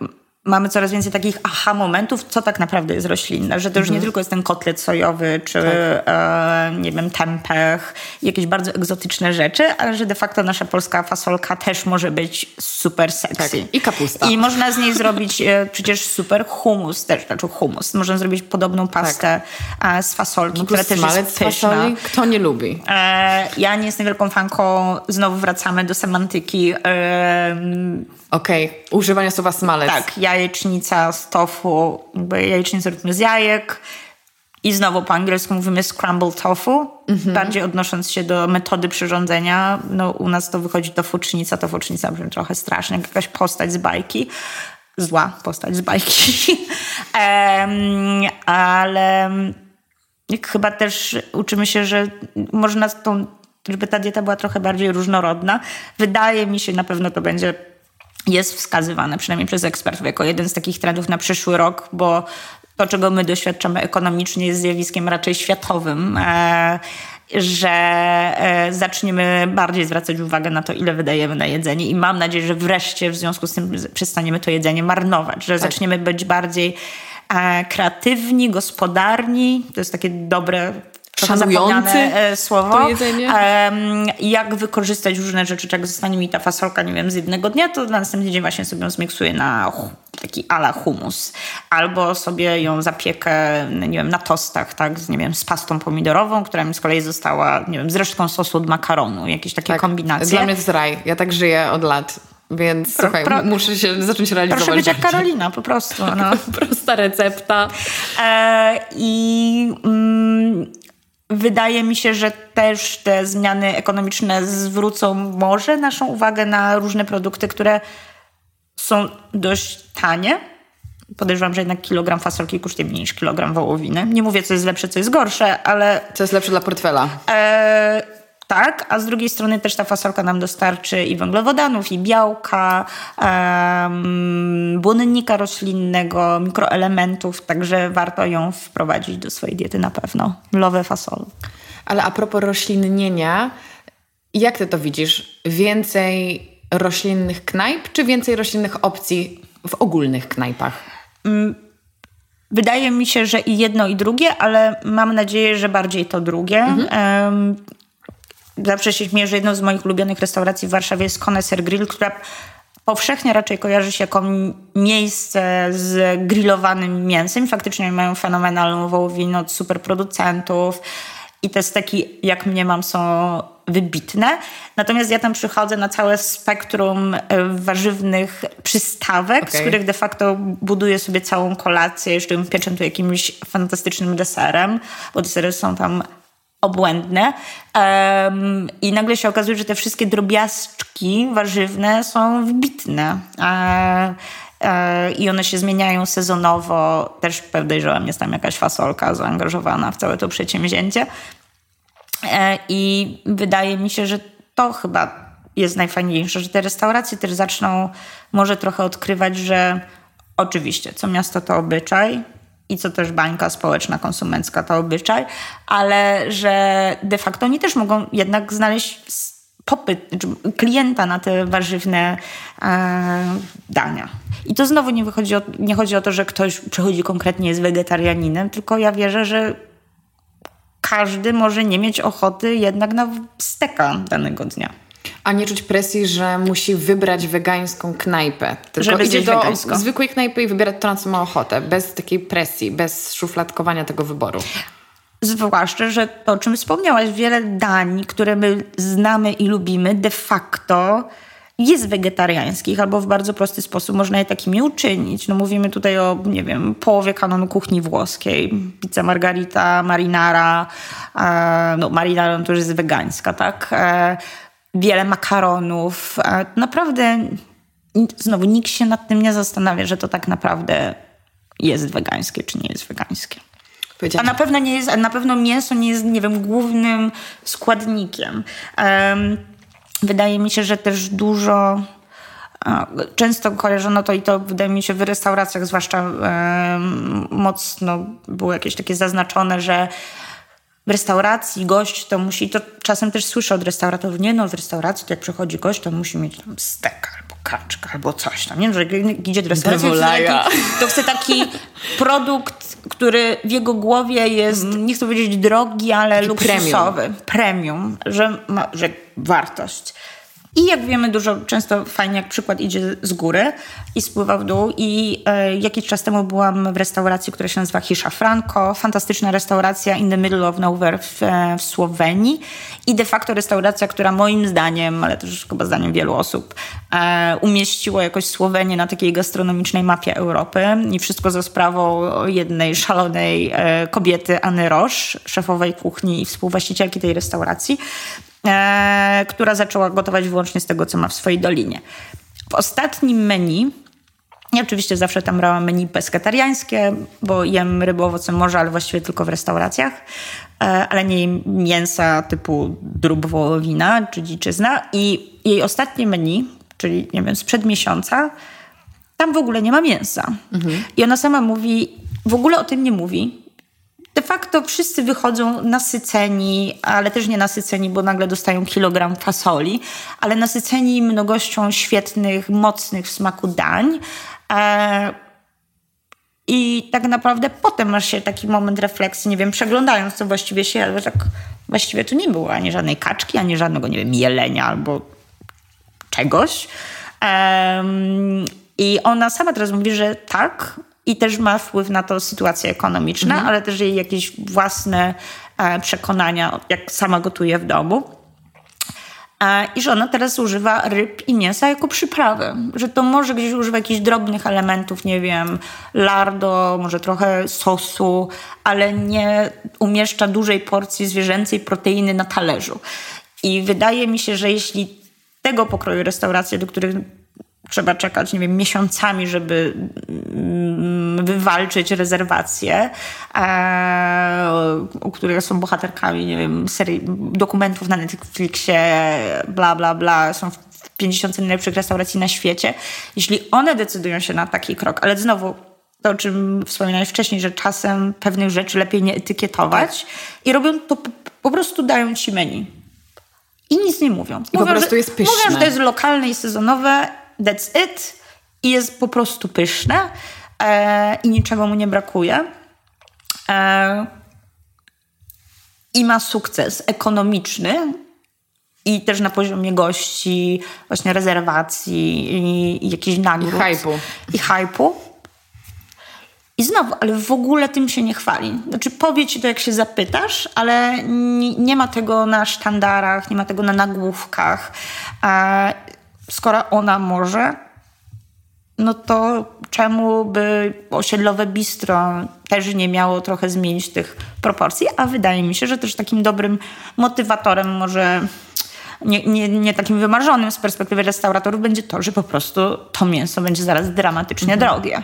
Yy, mamy coraz więcej takich aha momentów, co tak naprawdę jest roślinne, że to już mhm. nie tylko jest ten kotlet sojowy, czy tak. e, nie wiem, tempeh, jakieś bardzo egzotyczne rzeczy, ale że de facto nasza polska fasolka też może być super sexy. Tak. I kapusta. I można z niej zrobić e, przecież super humus też, znaczy humus. Można zrobić podobną pastę tak. e, z fasolki, no która też jest pyszna. Fasoli, kto nie lubi? E, ja nie jestem wielką fanką, znowu wracamy do semantyki. E, Okej, okay. używania słowa smalec. Tak, jajecznica z tofu, jakby jajecznicę robimy z jajek. I znowu po angielsku mówimy scramble tofu, mhm. bardziej odnosząc się do metody przyrządzenia. No, u nas to wychodzi tofucznica, tofucznica brzmi trochę strasznie, jak jakaś postać z bajki. Zła postać z bajki. um, ale chyba też uczymy się, że można tą, żeby ta dieta była trochę bardziej różnorodna. Wydaje mi się, na pewno to będzie jest wskazywane, przynajmniej przez ekspertów, jako jeden z takich trendów na przyszły rok, bo to, czego my doświadczamy ekonomicznie, jest zjawiskiem raczej światowym. E, że e, zaczniemy bardziej zwracać uwagę na to, ile wydajemy na jedzenie, i mam nadzieję, że wreszcie w związku z tym przestaniemy to jedzenie marnować, że tak. zaczniemy być bardziej e, kreatywni, gospodarni. To jest takie dobre szanujący e, słowo. To jedzenie. jak wykorzystać różne rzeczy, jak zostanie mi ta fasolka, nie wiem, z jednego dnia, to na następny dzień właśnie sobie ją zmiksuję na taki ala humus. Albo sobie ją zapiekę, nie wiem, na tostach, tak, z, nie wiem, z pastą pomidorową, która mi z kolei została, nie wiem, z resztką sosu od makaronu, jakieś takie tak. kombinacje. Dla mnie to jest raj. Ja tak żyję od lat. Więc pro, słuchaj, pro, muszę się zacząć realizować. Proszę być jak Karolina, po prostu. No. Prosta recepta. E, I mm, Wydaje mi się, że też te zmiany ekonomiczne zwrócą może naszą uwagę na różne produkty, które są dość tanie. Podejrzewam, że jednak kilogram fasolki kosztuje mniej niż kilogram wołowiny. Nie mówię, co jest lepsze, co jest gorsze, ale... Co jest lepsze dla portfela. E, tak, a z drugiej strony też ta fasolka nam dostarczy i węglowodanów, i białka, um, błonnika roślinnego, mikroelementów, także warto ją wprowadzić do swojej diety na pewno. Lowe fasol. Ale a propos roślinnienia, jak ty to widzisz? Więcej roślinnych knajp, czy więcej roślinnych opcji w ogólnych knajpach? Mm, wydaje mi się, że i jedno, i drugie, ale mam nadzieję, że bardziej to drugie. Mhm. Um, zawsze się śmieję, że jedną z moich ulubionych restauracji w Warszawie jest Koneser Grill, która powszechnie raczej kojarzy się jako miejsce z grillowanym mięsem. Faktycznie mają fenomenalną wołowinę od super producentów i te steki, jak mnie mam, są wybitne. Natomiast ja tam przychodzę na całe spektrum e, warzywnych przystawek, okay. z których de facto buduję sobie całą kolację, jeszcze ją pieczętuję jakimś fantastycznym deserem, bo desery są tam obłędne. Um, I nagle się okazuje, że te wszystkie drobiazczki warzywne są wybitne. E, e, I one się zmieniają sezonowo. Też podejrzewam, jest tam jakaś fasolka zaangażowana w całe to przedsięwzięcie. E, I wydaje mi się, że to chyba jest najfajniejsze, że te restauracje też zaczną może trochę odkrywać, że oczywiście co miasto to obyczaj, i co też bańka społeczna, konsumencka to obyczaj, ale że de facto oni też mogą jednak znaleźć popyt, klienta na te warzywne e, dania. I to znowu nie, wychodzi o, nie chodzi o to, że ktoś przychodzi konkretnie jest wegetarianinem, tylko ja wierzę, że każdy może nie mieć ochoty jednak na steka danego dnia. A nie czuć presji, że musi wybrać wegańską knajpę. Tylko Żeby idzie do wegańsko. zwykłej knajpy i wybiera to, na co ma ochotę. Bez takiej presji, bez szufladkowania tego wyboru. Zwłaszcza, że to, o czym wspomniałaś, wiele dań, które my znamy i lubimy, de facto jest wegetariańskich, albo w bardzo prosty sposób można je takimi uczynić. No mówimy tutaj o, nie wiem, połowie kanonu kuchni włoskiej. Pizza margarita, marinara, e, no marinara to już jest wegańska, tak? E, wiele makaronów. Naprawdę znowu nikt się nad tym nie zastanawia, że to tak naprawdę jest wegańskie, czy nie jest wegańskie. A na pewno nie jest, na pewno mięso nie jest, nie wiem, głównym składnikiem. Um, wydaje mi się, że też dużo Często kojarzono to i to wydaje mi się w restauracjach zwłaszcza mocno było jakieś takie zaznaczone, że w restauracji gość to musi, to czasem też słyszę od restauratorów, nie no, w restauracji to jak przychodzi gość, to musi mieć tam stek albo kaczka albo coś tam, nie? Że jak idzie do restauracji, to chce, taki, to chce taki produkt, który w jego głowie jest, mm. nie chcę powiedzieć drogi, ale taki luksusowy. Premium. premium, że ma, że wartość. I jak wiemy, dużo często fajnie, jak przykład idzie z góry i spływa w dół. I e, jakiś czas temu byłam w restauracji, która się nazywa Hisza Franco. Fantastyczna restauracja in the middle of nowhere w, e, w Słowenii. I de facto restauracja, która moim zdaniem, ale też chyba zdaniem wielu osób, e, umieściła jakoś Słowenię na takiej gastronomicznej mapie Europy. I wszystko za sprawą jednej szalonej e, kobiety, Anny Roche, szefowej kuchni i współwłaścicielki tej restauracji e, która zaczęła gotować wyłącznie z tego, co ma w swojej dolinie. W ostatnim menu ja oczywiście zawsze tam brałam menu pesketariańskie, bo jem ryby, owoce morza, ale właściwie tylko w restauracjach, e, ale nie jem mięsa typu drób wołowina czy dziczyzna. I jej ostatnie menu, czyli nie wiem, sprzed miesiąca, tam w ogóle nie ma mięsa. Mhm. I ona sama mówi, w ogóle o tym nie mówi de facto wszyscy wychodzą nasyceni, ale też nie nasyceni, bo nagle dostają kilogram fasoli, ale nasyceni mnogością świetnych, mocnych w smaku dań. E, I tak naprawdę potem masz się taki moment refleksji, nie wiem, przeglądając, co właściwie się ale tak właściwie tu nie było ani żadnej kaczki, ani żadnego, nie wiem, jelenia albo czegoś. I ona sama teraz mówi, że tak, i też ma wpływ na to sytuacja ekonomiczna, mhm. ale też jej jakieś własne e, przekonania, jak sama gotuje w domu. E, I że ona teraz używa ryb i mięsa jako przyprawy. Że to może gdzieś używa jakichś drobnych elementów, nie wiem, lardo, może trochę sosu, ale nie umieszcza dużej porcji zwierzęcej proteiny na talerzu. I wydaje mi się, że jeśli tego pokroju restauracje, do których trzeba czekać, nie wiem, miesiącami, żeby mm, wywalczyć rezerwacje, e, które są bohaterkami, nie wiem, serii dokumentów na Netflixie, bla, bla, bla, są w 50 najlepszych restauracji na świecie. Jeśli one decydują się na taki krok, ale znowu to, o czym wspominałeś wcześniej, że czasem pewnych rzeczy lepiej nie etykietować tak. i robią to, po prostu dają ci menu. I nic nie mówią. I mówią, po prostu jest pyszne. Mówią, że to jest lokalne i sezonowe that's it i jest po prostu pyszne e, i niczego mu nie brakuje. E, I ma sukces ekonomiczny i też na poziomie gości, właśnie rezerwacji i, i jakichś nagród. I hypu. I hypu. I znowu, ale w ogóle tym się nie chwali. Znaczy powie ci to, jak się zapytasz, ale nie, nie ma tego na sztandarach, nie ma tego na nagłówkach. E, skoro ona może, no to czemu by osiedlowe bistro też nie miało trochę zmienić tych proporcji? A wydaje mi się, że też takim dobrym motywatorem może nie, nie, nie takim wymarzonym z perspektywy restauratorów będzie to, że po prostu to mięso będzie zaraz dramatycznie mhm. drogie.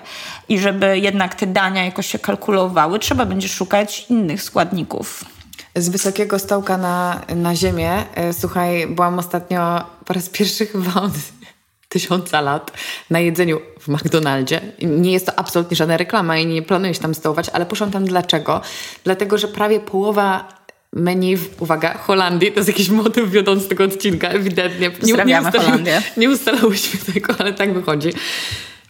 I żeby jednak te dania jakoś się kalkulowały, trzeba będzie szukać innych składników. Z wysokiego stołka na, na ziemię. E, słuchaj, byłam ostatnio po raz pierwszy chyba od tysiąca lat na jedzeniu w McDonaldzie. Nie jest to absolutnie żadna reklama i nie planuję się tam stołować, ale poszłam tam dlaczego? Dlatego, że prawie połowa menu, w, uwaga, Holandii, to jest jakiś motyw wiodący tego odcinka, ewidentnie. Nie, nie, ustalały, nie ustalałyśmy tego, ale tak wychodzi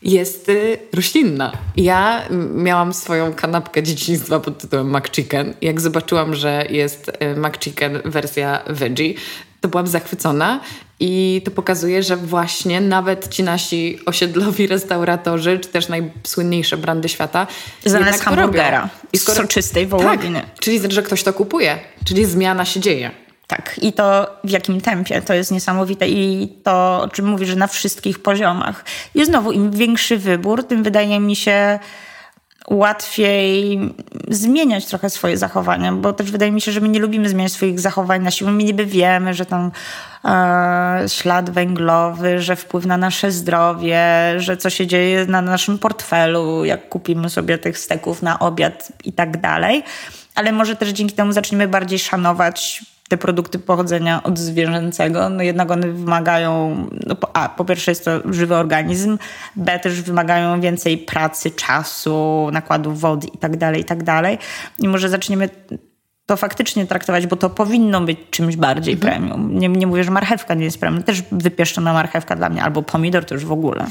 jest y, roślinna. Ja miałam swoją kanapkę dzieciństwa pod tytułem McChicken. Jak zobaczyłam, że jest y, McChicken wersja veggie, to byłam zachwycona i to pokazuje, że właśnie nawet ci nasi osiedlowi restauratorzy, czy też najsłynniejsze brandy świata Zamiast hamburgera i skoro... soczystej wołowiny. Tak, czyli że ktoś to kupuje, czyli zmiana się dzieje. Tak, i to w jakim tempie, to jest niesamowite i to, o czym mówisz, że na wszystkich poziomach. I znowu, im większy wybór, tym wydaje mi się łatwiej zmieniać trochę swoje zachowania, bo też wydaje mi się, że my nie lubimy zmieniać swoich zachowań na siłę. My niby wiemy, że tam e, ślad węglowy, że wpływ na nasze zdrowie, że co się dzieje na naszym portfelu, jak kupimy sobie tych steków na obiad i tak dalej. Ale może też dzięki temu zaczniemy bardziej szanować te produkty pochodzenia odzwierzęcego, no jednak one wymagają, no a po pierwsze jest to żywy organizm, b też wymagają więcej pracy, czasu, nakładu wody i tak dalej, i tak. I może zaczniemy to faktycznie traktować, bo to powinno być czymś bardziej mhm. premium. Nie, nie mówię, że marchewka nie jest premium. Też wypieszczona marchewka dla mnie, albo pomidor to już w ogóle.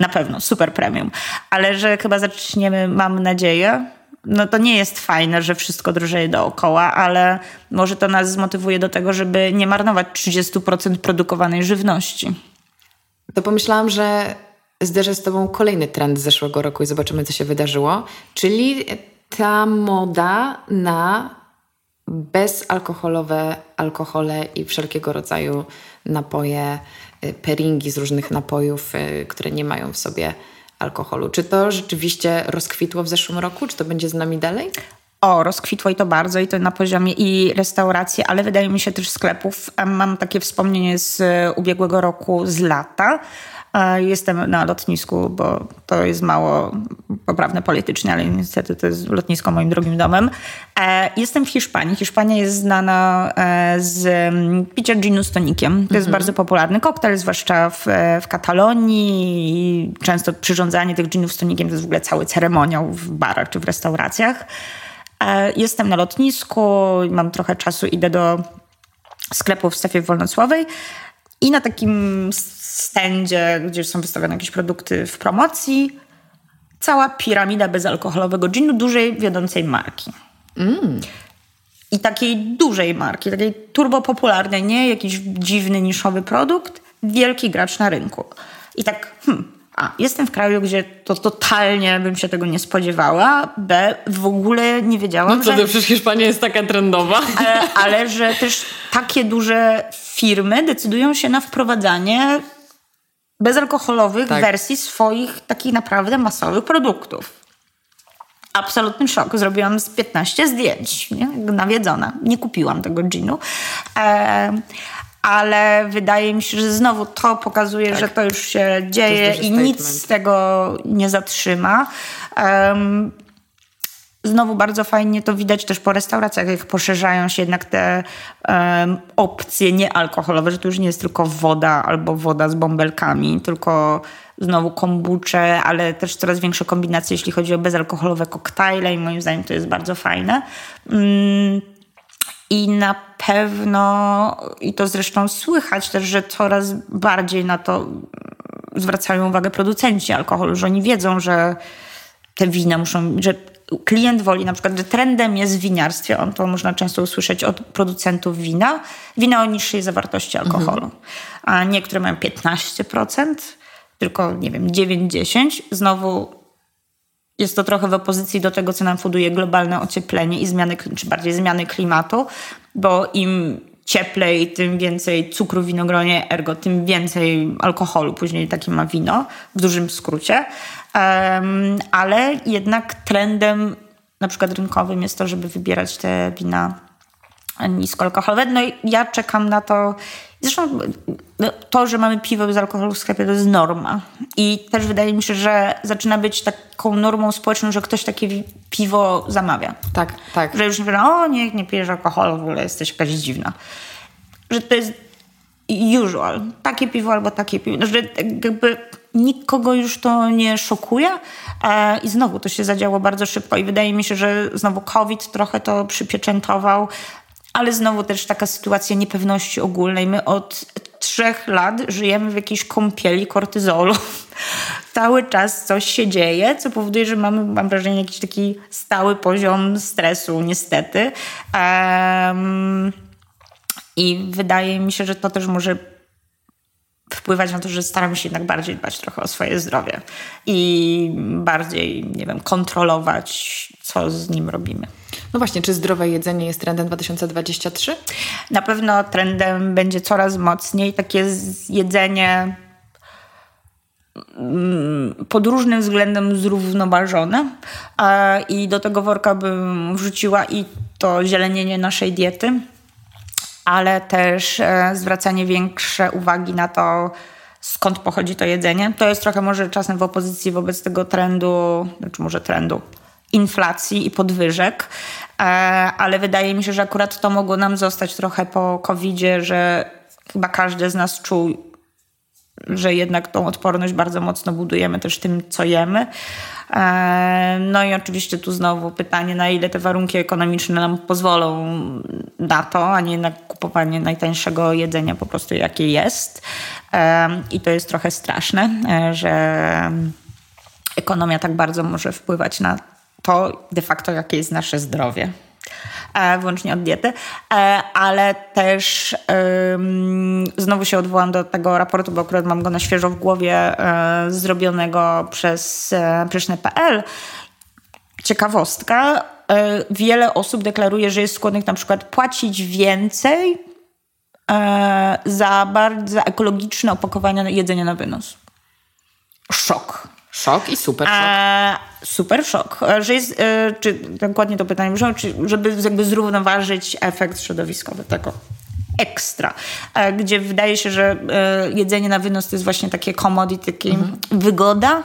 Na pewno, super premium. Ale że chyba zaczniemy, mam nadzieję, no to nie jest fajne, że wszystko drożeje dookoła, ale może to nas zmotywuje do tego, żeby nie marnować 30% produkowanej żywności. To pomyślałam, że zderzę z Tobą kolejny trend z zeszłego roku i zobaczymy, co się wydarzyło, czyli ta moda na bezalkoholowe alkohole i wszelkiego rodzaju napoje, y, peringi z różnych napojów, y, które nie mają w sobie alkoholu. Czy to rzeczywiście rozkwitło w zeszłym roku? Czy to będzie z nami dalej? O, rozkwitło i to bardzo, i to na poziomie i restauracji, ale wydaje mi się też sklepów. Mam takie wspomnienie z ubiegłego roku, z lata, Jestem na lotnisku, bo to jest mało poprawne politycznie, ale niestety to jest lotnisko moim drugim domem. E, jestem w Hiszpanii. Hiszpania jest znana e, z mm, picia ginu z tonikiem. To jest mhm. bardzo popularny koktajl, zwłaszcza w, w Katalonii. I często przyrządzanie tych ginów z tonikiem to jest w ogóle cały ceremoniał w barach czy w restauracjach. E, jestem na lotnisku, mam trochę czasu, idę do sklepu w strefie wolnocłowej i na takim stędzie, gdzie są wystawione jakieś produkty w promocji, cała piramida bezalkoholowego ginu dużej, wiodącej marki. Mm. I takiej dużej marki, takiej turbopopularnej, nie jakiś dziwny, niszowy produkt, wielki gracz na rynku. I tak, hmm, a, jestem w kraju, gdzie to totalnie bym się tego nie spodziewała. B, w ogóle nie wiedziałam, no to że... przecież Hiszpania jest taka trendowa. Ale, ale że też takie duże firmy decydują się na wprowadzanie bezalkoholowych tak. wersji swoich takich naprawdę masowych produktów. Absolutny szok. Zrobiłam z 15 zdjęć, nie? nawiedzona. Nie kupiłam tego ginu. E, ale wydaje mi się, że znowu to pokazuje, tak. że to już się dzieje i nic z tego nie zatrzyma. Um, Znowu bardzo fajnie to widać też po restauracjach, jak poszerzają się jednak te um, opcje niealkoholowe, że to już nie jest tylko woda albo woda z bąbelkami, tylko znowu kombucze, ale też coraz większe kombinacje, jeśli chodzi o bezalkoholowe koktajle i moim zdaniem to jest bardzo fajne. Um, i na pewno, i to zresztą słychać też, że coraz bardziej na to zwracają uwagę producenci alkoholu, że oni wiedzą, że te wina muszą, że klient woli, na przykład, że trendem jest w winiarstwie, on to można często usłyszeć od producentów wina, wina o niższej zawartości alkoholu. Mhm. A niektóre mają 15%, tylko nie wiem, 9-10. Znowu jest to trochę w opozycji do tego, co nam funduje globalne ocieplenie i zmiany, czy bardziej zmiany klimatu, bo im cieplej, tym więcej cukru w winogronie, ergo tym więcej alkoholu. Później takie ma wino, w dużym skrócie. Ale jednak trendem na przykład rynkowym jest to, żeby wybierać te wina niskoalkoholowe. No i ja czekam na to. Zresztą no, to, że mamy piwo bez alkoholu w sklepie, to jest norma. I też wydaje mi się, że zaczyna być taką normą społeczną, że ktoś takie piwo zamawia. Tak, tak. Że już nie wiadomo, o nie, nie pijesz alkoholu, w ogóle jesteś jakaś dziwna. Że to jest usual. Takie piwo albo takie piwo. Że jakby nikogo już to nie szokuje. E, I znowu to się zadziało bardzo szybko i wydaje mi się, że znowu COVID trochę to przypieczętował, ale znowu też taka sytuacja niepewności ogólnej. My od trzech lat żyjemy w jakiejś kąpieli kortyzolu. Cały czas coś się dzieje, co powoduje, że mamy, mam wrażenie, jakiś taki stały poziom stresu, niestety. Um, I wydaje mi się, że to też może wpływać na to, że staramy się jednak bardziej dbać trochę o swoje zdrowie i bardziej, nie wiem, kontrolować, co z nim robimy. No właśnie, czy zdrowe jedzenie jest trendem 2023? Na pewno trendem będzie coraz mocniej takie jedzenie mm, pod różnym względem zrównoważone i do tego worka bym wrzuciła i to zielenienie naszej diety, ale też e, zwracanie większe uwagi na to, skąd pochodzi to jedzenie. To jest trochę może czasem w opozycji wobec tego trendu, znaczy może trendu inflacji i podwyżek, e, ale wydaje mi się, że akurat to mogło nam zostać trochę po covid że chyba każdy z nas czuł że jednak tą odporność bardzo mocno budujemy też tym, co jemy. E, no i oczywiście tu znowu pytanie, na ile te warunki ekonomiczne nam pozwolą na to, a nie na kupowanie najtańszego jedzenia po prostu jakie jest. E, I to jest trochę straszne, e, że ekonomia tak bardzo może wpływać na to de facto, jakie jest nasze zdrowie. E, wyłącznie od diety, e, ale też znowu się odwołam do tego raportu, bo akurat mam go na świeżo w głowie, e, zrobionego przez pyszne.pl. Ciekawostka, wiele osób deklaruje, że jest skłonnych na przykład płacić więcej za, bardzo, ekologiczne opakowania jedzenia na wynos. Szok. Szok i super szok. A, super szok. Że jest, e, czy dokładnie to pytanie brzmiało, czy żeby jakby zrównoważyć efekt środowiskowy tego ekstra, e, gdzie wydaje się, że e, jedzenie na wynos to jest właśnie takie commodity, takie mhm. wygoda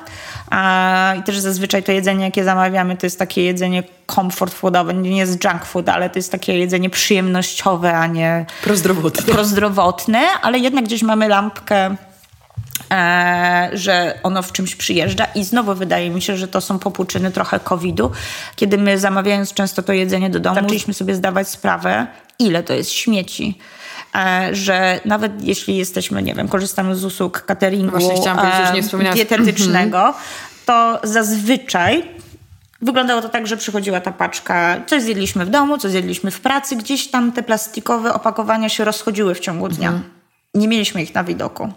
i też zazwyczaj to jedzenie, jakie zamawiamy, to jest takie jedzenie comfort foodowe, nie jest junk food, ale to jest takie jedzenie przyjemnościowe, a nie prozdrowotne, prozdrowotne ale jednak gdzieś mamy lampkę że ono w czymś przyjeżdża i znowu wydaje mi się, że to są popłuczyny trochę COVID-u, kiedy my zamawiając często to jedzenie do domu, zaczęliśmy sobie zdawać sprawę, ile to jest śmieci e, że nawet jeśli jesteśmy, nie wiem, korzystamy z usług cateringu nie e, dietetycznego, to zazwyczaj wyglądało to tak, że przychodziła ta paczka, coś zjedliśmy w domu, coś zjedliśmy w pracy, gdzieś tam te plastikowe opakowania się rozchodziły w ciągu dnia. Mhm. Nie mieliśmy ich na widoku.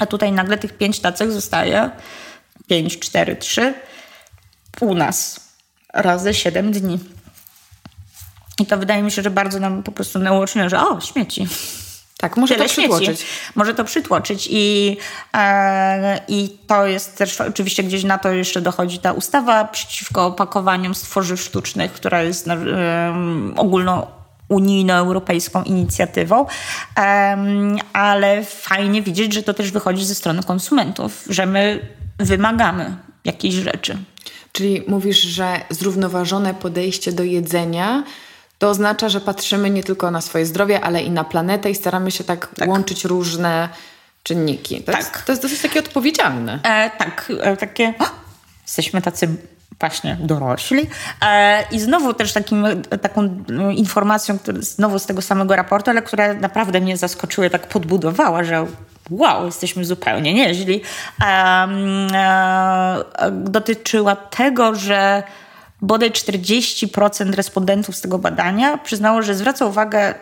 A tutaj nagle tych pięć tacek zostaje 5, 4, 3 u nas razy 7 dni. I to wydaje mi się, że bardzo nam po prostu nauczyło, że o, śmieci. Tak, może Tyle to przytłoczyć. Śmieci. Może to przytłoczyć i, e, i to jest też oczywiście gdzieś na to jeszcze dochodzi ta ustawa przeciwko opakowaniom stworzyw sztucznych, która jest e, ogólną unijno-europejską inicjatywą, ale fajnie widzieć, że to też wychodzi ze strony konsumentów, że my wymagamy jakichś rzeczy. Czyli mówisz, że zrównoważone podejście do jedzenia to oznacza, że patrzymy nie tylko na swoje zdrowie, ale i na planetę i staramy się tak, tak. łączyć różne czynniki. To, tak. jest, to jest dosyć takie odpowiedzialne. E, tak, e, takie. O, jesteśmy tacy właśnie dorośli. E, I znowu też takim, taką informacją, znowu z tego samego raportu, ale która naprawdę mnie zaskoczyła, tak podbudowała, że wow, jesteśmy zupełnie nieźli, e, dotyczyła tego, że bodaj 40% respondentów z tego badania przyznało, że zwraca uwagę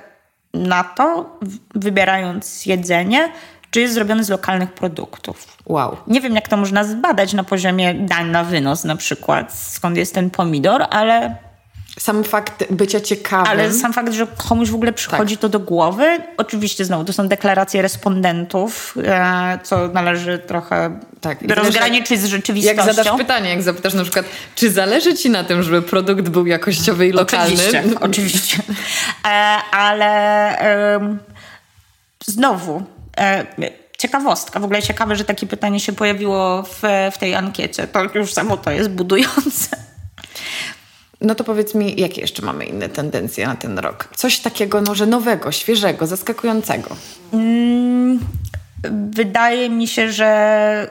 na to, wybierając jedzenie, czy jest zrobiony z lokalnych produktów. Wow. Nie wiem, jak to można zbadać na poziomie dań na wynos na przykład, skąd jest ten pomidor, ale sam fakt bycia ciekawym. Ale sam fakt, że komuś w ogóle przychodzi tak. to do głowy. Oczywiście znowu to są deklaracje respondentów, e, co należy trochę tak. rozgraniczyć z rzeczywistością. Jak zadasz pytanie, jak zapytasz na przykład, czy zależy ci na tym, żeby produkt był jakościowy i lokalny? Oczywiście, oczywiście. E, ale znowu ciekawostka, w ogóle ciekawe, że takie pytanie się pojawiło w, w tej ankiecie. To już samo to jest budujące. No to powiedz mi, jakie jeszcze mamy inne tendencje na ten rok? Coś takiego może nowego, świeżego, zaskakującego? Mm, wydaje mi się, że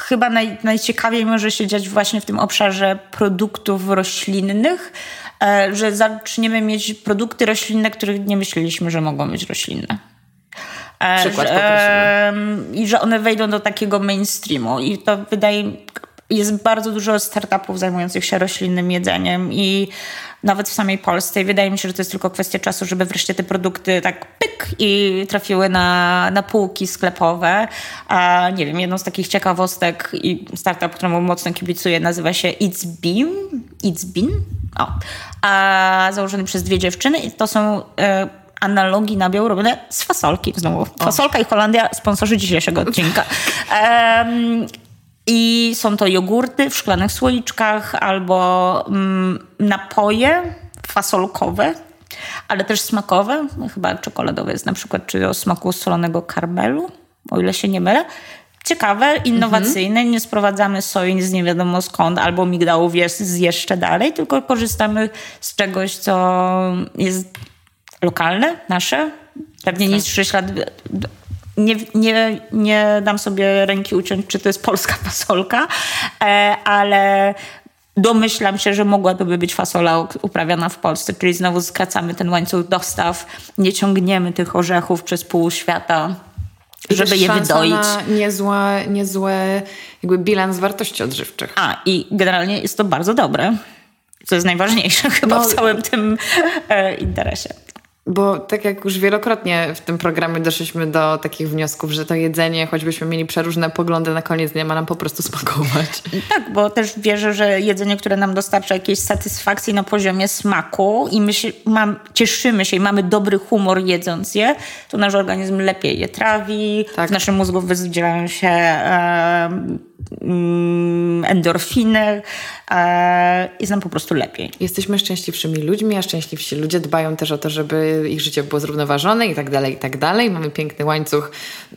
chyba naj, najciekawiej może się dziać właśnie w tym obszarze produktów roślinnych, e, że zaczniemy mieć produkty roślinne, których nie myśleliśmy, że mogą być roślinne. Przykład że, I że one wejdą do takiego mainstreamu. I to wydaje jest bardzo dużo startupów zajmujących się roślinnym jedzeniem i nawet w samej Polsce. I wydaje mi się, że to jest tylko kwestia czasu, żeby wreszcie te produkty tak pyk i trafiły na, na półki sklepowe. A nie wiem, jedną z takich ciekawostek i startup, któremu mocno kibicuję, nazywa się It's Bean. It's Bean? O. A, założony przez dwie dziewczyny i to są... Y analogii nabiał robione z fasolki znowu. Fasolka i Holandia, sponsorzy dzisiejszego odcinka. Um, I są to jogurty w szklanych słoiczkach albo mm, napoje fasolkowe, ale też smakowe. Chyba czekoladowe jest na przykład, czy o smaku solonego karmelu, o ile się nie mylę. Ciekawe, innowacyjne, mhm. nie sprowadzamy soi z nie wiadomo skąd albo migdałów jest z jeszcze dalej, tylko korzystamy z czegoś, co jest lokalne, nasze, pewnie tak. niższy ślad nie, nie, nie dam sobie ręki uciąć, czy to jest polska fasolka, e, ale domyślam się, że mogłaby być fasola uprawiana w Polsce, czyli znowu skracamy ten łańcuch dostaw, nie ciągniemy tych orzechów przez pół świata. I żeby je wydoić. Na niezłe, niezłe jakby bilans wartości odżywczych. A, i generalnie jest to bardzo dobre. Co jest najważniejsze chyba no, w całym tym e, interesie. Bo tak jak już wielokrotnie w tym programie doszliśmy do takich wniosków, że to jedzenie, choćbyśmy mieli przeróżne poglądy, na koniec dnia ma nam po prostu smakować. Tak, bo też wierzę, że jedzenie, które nam dostarcza jakiejś satysfakcji na poziomie smaku i my się, mam, cieszymy się i mamy dobry humor jedząc je, to nasz organizm lepiej je trawi, tak. w naszym mózgu wydzielają się... E, endorfiny, jest nam po prostu lepiej. Jesteśmy szczęśliwszymi ludźmi, a szczęśliwsi ludzie dbają też o to, żeby ich życie było zrównoważone i tak dalej, i tak dalej. Mamy piękny łańcuch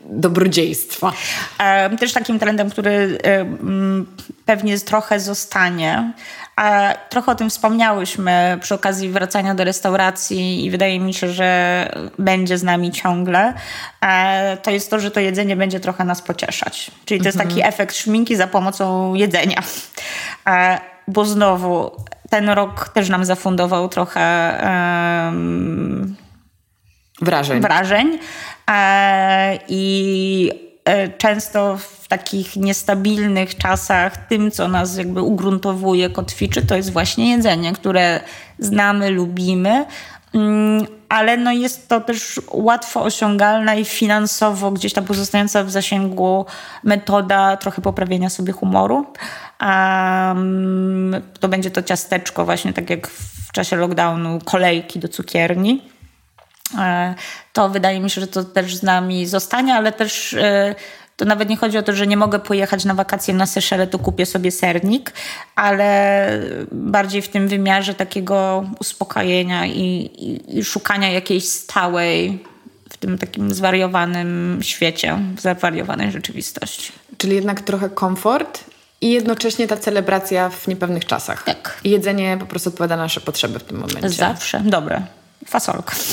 dobrodziejstwa. Też takim trendem, który pewnie trochę zostanie, a trochę o tym wspomniałyśmy przy okazji wracania do restauracji i wydaje mi się, że będzie z nami ciągle. To jest to, że to jedzenie będzie trochę nas pocieszać. Czyli to jest taki mhm. efekt szminki za pomocą jedzenia. Bo znowu ten rok też nam zafundował trochę um, wrażeń. wrażeń. I e, często w takich niestabilnych czasach tym, co nas jakby ugruntowuje, kotwiczy, to jest właśnie jedzenie, które znamy, lubimy, mm, ale no jest to też łatwo osiągalna i finansowo gdzieś tam pozostająca w zasięgu metoda trochę poprawienia sobie humoru. Um, to będzie to ciasteczko właśnie tak jak w czasie lockdownu, kolejki do cukierni. E, to wydaje mi się, że to też z nami zostanie, ale też e, to nawet nie chodzi o to, że nie mogę pojechać na wakacje na Seszele, to kupię sobie sernik, ale bardziej w tym wymiarze takiego uspokojenia i, i, i szukania jakiejś stałej w tym takim zwariowanym świecie, w zwariowanej rzeczywistości. Czyli jednak trochę komfort i jednocześnie ta celebracja w niepewnych czasach. Tak. I jedzenie po prostu odpowiada na nasze potrzeby w tym momencie. Zawsze. Dobre. Fasolka.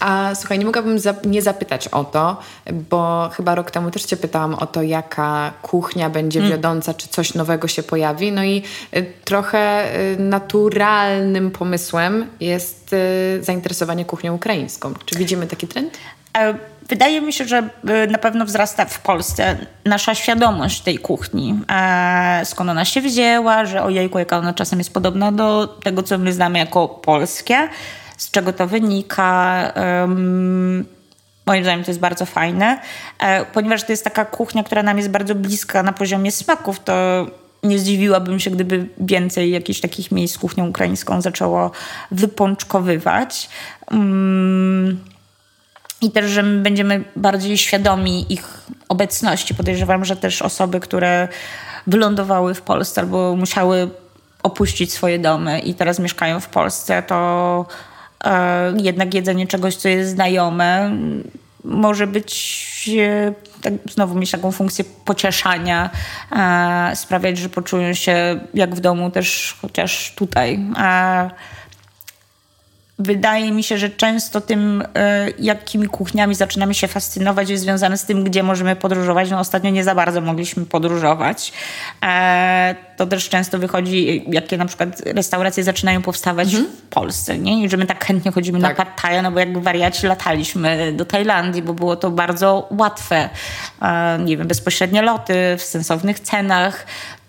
A słuchaj, nie mogłabym nie zapytać o to, bo chyba rok temu też Cię pytałam o to, jaka kuchnia będzie mm. wiodąca, czy coś nowego się pojawi. No i y, trochę y, naturalnym pomysłem jest y, zainteresowanie kuchnią ukraińską. Czy widzimy taki trend? E, wydaje mi się, że na pewno wzrasta w Polsce nasza świadomość tej kuchni. E, skąd ona się wzięła, że ojejku, jaka ona czasem jest podobna do tego, co my znamy jako polskie z czego to wynika. Moim zdaniem to jest bardzo fajne, e, ponieważ to jest taka kuchnia, która nam jest bardzo bliska na poziomie smaków, to nie zdziwiłabym się, gdyby więcej jakichś takich miejsc z kuchnią ukraińską zaczęło wypączkowywać. I też, że my będziemy bardziej świadomi ich obecności. Podejrzewam, że też osoby, które wylądowały w Polsce albo musiały opuścić swoje domy i teraz mieszkają w Polsce, to E, jednak jedzenie czegoś, co jest znajome, może być e, tak, znowu mieć taką funkcję pocieszania, e, sprawiać, że poczują się jak w domu też chociaż tutaj. Wydaje mi się, że często tym, e, jakimi kuchniami zaczynamy się fascynować, jest związane z tym, gdzie możemy podróżować. No, ostatnio nie za bardzo mogliśmy podróżować. E, to też często wychodzi, jakie na przykład restauracje zaczynają powstawać mhm. w Polsce. Nie? I że my tak chętnie chodzimy tak. na Pad no bo jak wariaci lataliśmy do Tajlandii, bo było to bardzo łatwe. E, nie wiem, bezpośrednie loty w sensownych cenach.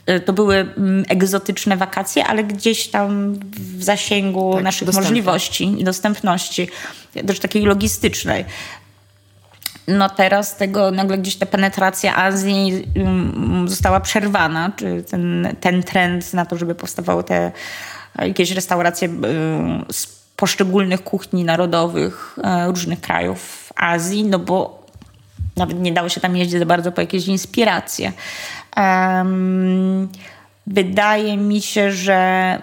Y, to były mm, egzotyczne wakacje, ale gdzieś tam w zasięgu tak, naszych dostępne. możliwości i dostępności, też takiej logistycznej. No teraz tego nagle gdzieś ta penetracja Azji mm, została przerwana, czy ten, ten trend na to, żeby powstawały te jakieś restauracje y, z poszczególnych kuchni narodowych y, różnych krajów Azji, no bo nawet nie dało się tam jeździć za bardzo po jakieś inspiracje. Um, wydaje mi się, że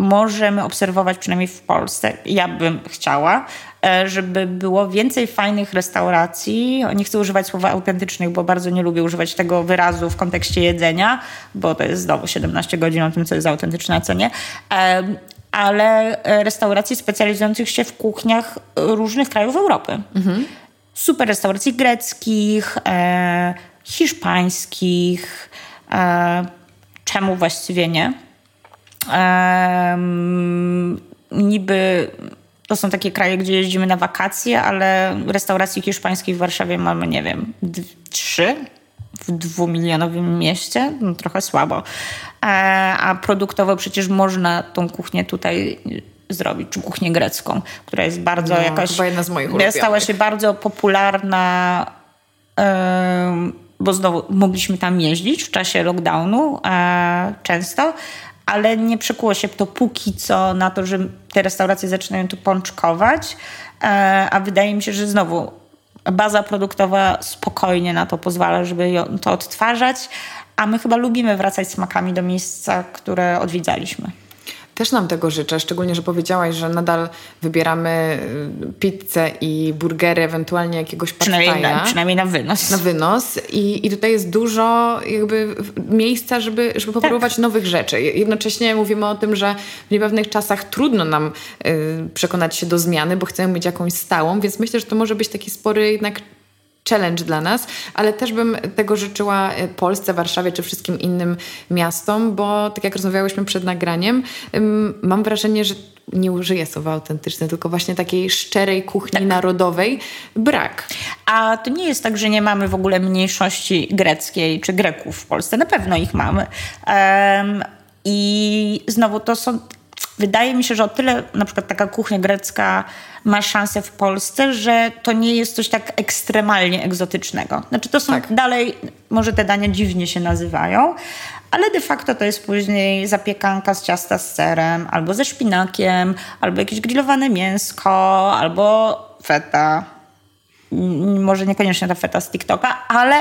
możemy obserwować przynajmniej w Polsce, ja bym chciała, e, żeby było więcej fajnych restauracji. Nie chcę używać słowa autentycznych, bo bardzo nie lubię używać tego wyrazu w kontekście jedzenia, bo to jest znowu 17 godzin o tym, co jest autentyczne, a co nie. Ale e, restauracji specjalizujących się w kuchniach różnych krajów Europy. Mhm. super restauracji greckich, e, hiszpańskich. E, czemu właściwie nie? Niby to są takie kraje, gdzie jeździmy na wakacje, ale restauracji hiszpańskich w Warszawie mamy, nie wiem, trzy w dwumilionowym mieście, no trochę słabo. E, a produktowo przecież można tą kuchnię tutaj zrobić, czy kuchnię grecką, która jest bardzo no, jakaś... Chyba jedna z moich ulubionych. Stała się bardzo popularna, bo znowu mogliśmy tam jeździć w czasie lockdownu e, często, ale nie przekuło się to póki co na to, że te restauracje zaczynają tu pączkować, e, a wydaje mi się, że znowu baza produktowa spokojnie na to pozwala, żeby to odtwarzać, a my chyba lubimy wracać smakami do miejsca, które odwiedzaliśmy. Też nam tego życzę, szczególnie, że powiedziałaś, że nadal wybieramy y, pizzę i burgery, ewentualnie jakiegoś przynajmniej na, przynajmniej na wynos. Na wynos. I, I tutaj jest dużo jakby miejsca, żeby, żeby popróbować tak. nowych rzeczy. Jednocześnie mówimy o tym, że w niepewnych czasach trudno nam y, przekonać się do zmiany, bo chcemy mieć jakąś stałą, więc myślę, że to może być taki spory jednak challenge dla nas, ale też bym tego życzyła e, Polsce, Warszawie czy wszystkim innym miastom, bo tak jak rozmawiałyśmy przed nagraniem, mam wrażenie, że nie użyję słowa autentyczne, tylko właśnie takiej szczerej kuchni tak. narodowej brak. A to nie jest tak, że nie mamy w ogóle mniejszości greckiej czy Greków w Polsce. Na pewno ich mamy. Um, I znowu to są wydaje mi się, że o tyle na przykład taka kuchnia grecka ma szansę w Polsce, że to nie jest coś tak ekstremalnie egzotycznego. Znaczy to są tak. dalej, może te dania dziwnie się nazywają, ale de facto to jest później zapiekanka z ciasta z serem, albo ze szpinakiem, albo jakieś grillowane mięsko, albo feta. Może niekoniecznie ta feta z TikToka, ale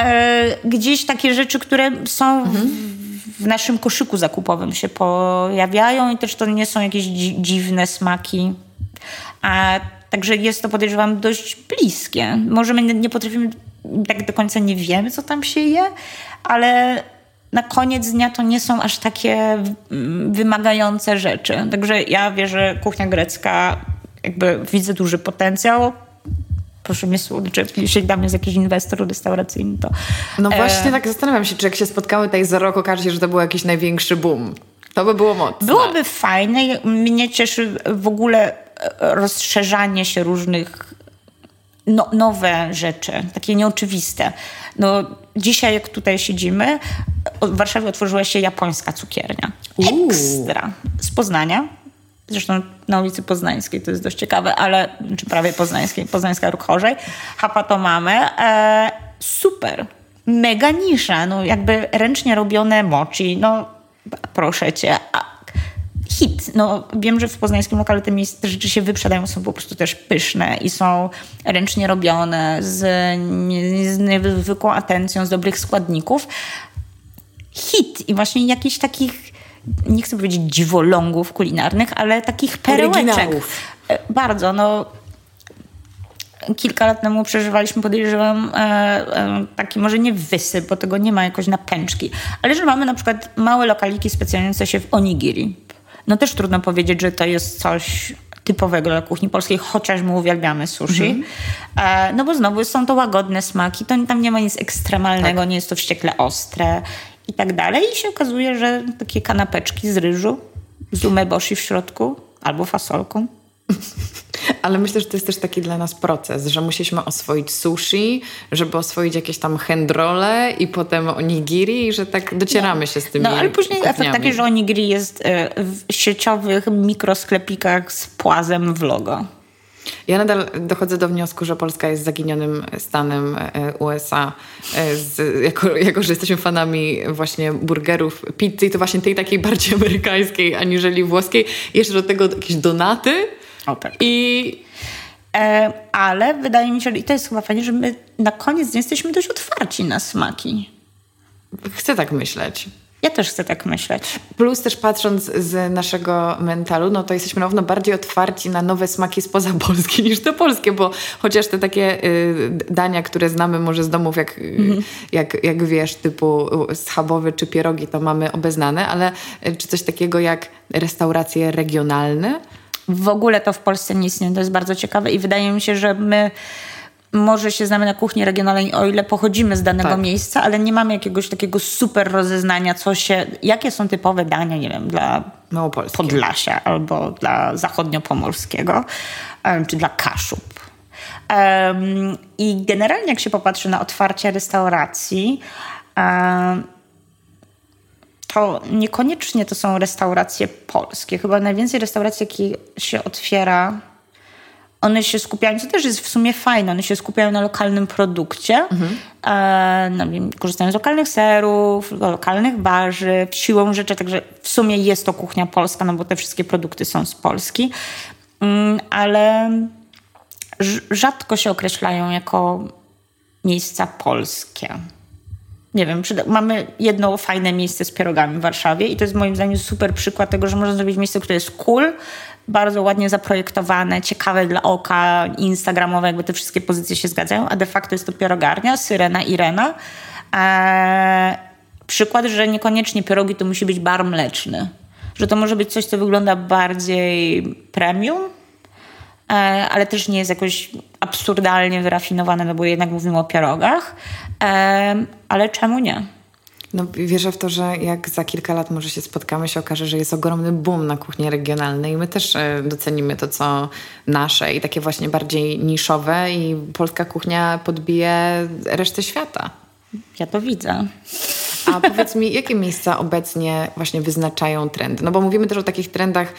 e, gdzieś takie rzeczy, które są mhm w naszym koszyku zakupowym się pojawiają i też to nie są jakieś dzi dziwne smaki. A Także jest to, podejrzewam, dość bliskie. Może my nie potrafimy, tak do końca nie wiemy, co tam się je, ale na koniec dnia to nie są aż takie wymagające rzeczy. Także ja wierzę, kuchnia grecka, jakby widzę duży potencjał proszę mnie czy jeśli dla mnie jest jakiś inwestor restauracyjny, to... No e, właśnie e... tak zastanawiam się, czy jak się spotkały tutaj za rok, okaże się, że to był jakiś największy boom. To by było mocne. Byłoby fajne. Mnie cieszy w ogóle e, rozszerzanie się różnych no, nowe rzeczy, takie nieoczywiste. No, dzisiaj, jak tutaj siedzimy, w Warszawie otworzyła się japońska cukiernia. Ekstra. Z Poznania Zresztą na ulicy Poznańskiej to jest dość ciekawe, ale czy prawie Poznańskiej, Poznańska Róg Chorzej. Hapa to mamy. E, super. Mega nisza. No jakby ręcznie robione mochi. No proszę cię. Hit. No, wiem, że w poznańskim lokale te, miejsca, te rzeczy się wyprzedają, są po prostu też pyszne i są ręcznie robione z, z niezwykłą atencją, z dobrych składników. Hit i właśnie jakichś takich nie chcę powiedzieć dziwolągów kulinarnych, ale takich perełeczek. E, bardzo, no kilka lat temu przeżywaliśmy, podejrzewam, e, e, taki może nie wysyp, bo tego nie ma jakoś na pęczki, ale że mamy na przykład małe lokaliki specjalizujące się w onigiri. No też trudno powiedzieć, że to jest coś typowego dla kuchni polskiej, chociaż my uwielbiamy sushi. Mhm. E, no bo znowu są to łagodne smaki, to tam nie ma nic ekstremalnego, tak. nie jest to wściekle ostre i tak dalej. I się okazuje, że takie kanapeczki z ryżu, z umeboshi w środku albo fasolką. Ale myślę, że to jest też taki dla nas proces, że musieliśmy oswoić sushi, żeby oswoić jakieś tam handrole i potem onigiri i że tak docieramy no. się z tymi No ale później kuchniami. efekt taki, że onigiri jest e, w sieciowych mikrosklepikach z płazem w logo. Ja nadal dochodzę do wniosku, że Polska jest zaginionym stanem e, USA, e, z, jako, jako że jesteśmy fanami właśnie burgerów, pizzy, to właśnie tej takiej bardziej amerykańskiej aniżeli włoskiej. Jeszcze do tego jakieś donaty. O tak. I e, ale wydaje mi się, i to jest chyba fajnie, że my na koniec jesteśmy dość otwarci na smaki. Chcę tak myśleć. Ja też chcę tak myśleć. Plus też patrząc z naszego mentalu, no to jesteśmy na pewno bardziej otwarci na nowe smaki spoza Polski niż te polskie, bo chociaż te takie y, dania, które znamy może z domów, jak, mm -hmm. jak, jak wiesz, typu schabowy czy pierogi, to mamy obeznane, ale y, czy coś takiego jak restauracje regionalne? w ogóle to w Polsce nie istnieje. To jest bardzo ciekawe i wydaje mi się, że my może się znamy na kuchni regionalnej, o ile pochodzimy z danego tak. miejsca, ale nie mamy jakiegoś takiego super rozeznania, co się, jakie są typowe dania, nie wiem, dla Podlasia albo dla zachodniopomorskiego, czy dla Kaszub. Um, I generalnie jak się popatrzy na otwarcie restauracji, um, to niekoniecznie to są restauracje polskie. Chyba najwięcej restauracji, jakie się otwiera, one się skupiają, co też jest w sumie fajne, one się skupiają na lokalnym produkcie, mhm. e, korzystają z lokalnych serów, lokalnych warzyw, siłą rzeczy, także w sumie jest to kuchnia polska, no bo te wszystkie produkty są z Polski, mm, ale rzadko się określają jako miejsca polskie nie wiem, mamy jedno fajne miejsce z pierogami w Warszawie i to jest moim zdaniem super przykład tego, że można zrobić miejsce, które jest cool, bardzo ładnie zaprojektowane, ciekawe dla oka, instagramowe, jakby te wszystkie pozycje się zgadzają, a de facto jest to pierogarnia, Syrena Irena. Eee, przykład, że niekoniecznie pierogi to musi być bar mleczny, że to może być coś, co wygląda bardziej premium, E, ale też nie jest jakoś absurdalnie wyrafinowane, no bo jednak mówimy o pierogach. E, ale czemu nie? No, wierzę w to, że jak za kilka lat może się spotkamy, się okaże, że jest ogromny boom na kuchni regionalnej i my też e, docenimy to, co nasze i takie właśnie bardziej niszowe i polska kuchnia podbije resztę świata. Ja to widzę. A powiedz mi, jakie miejsca obecnie właśnie wyznaczają trendy? No bo mówimy też o takich trendach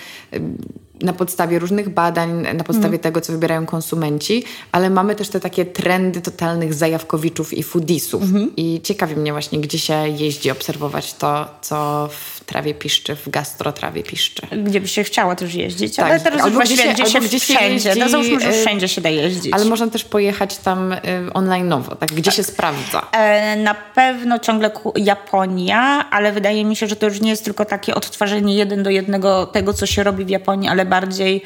na podstawie różnych badań, na podstawie mm. tego, co wybierają konsumenci, ale mamy też te takie trendy totalnych zajawkowiczów i foodisów. Mm -hmm. I ciekawi mnie właśnie, gdzie się jeździ obserwować to, co w trawie piszczy, w gastrotrawie piszczy. Gdzie by się chciało też jeździć, tak. ale teraz albo już gdzie się, się gdzie wszędzie. Jeździ, no załóżmy, że y, wszędzie się da jeździć. Ale można też pojechać tam y, online'owo, tak? Gdzie się sprawdza? E, na pewno ciągle Japonia, ale wydaje mi się, że to już nie jest tylko takie odtwarzanie jeden do jednego tego, co się robi w Japonii, ale bardziej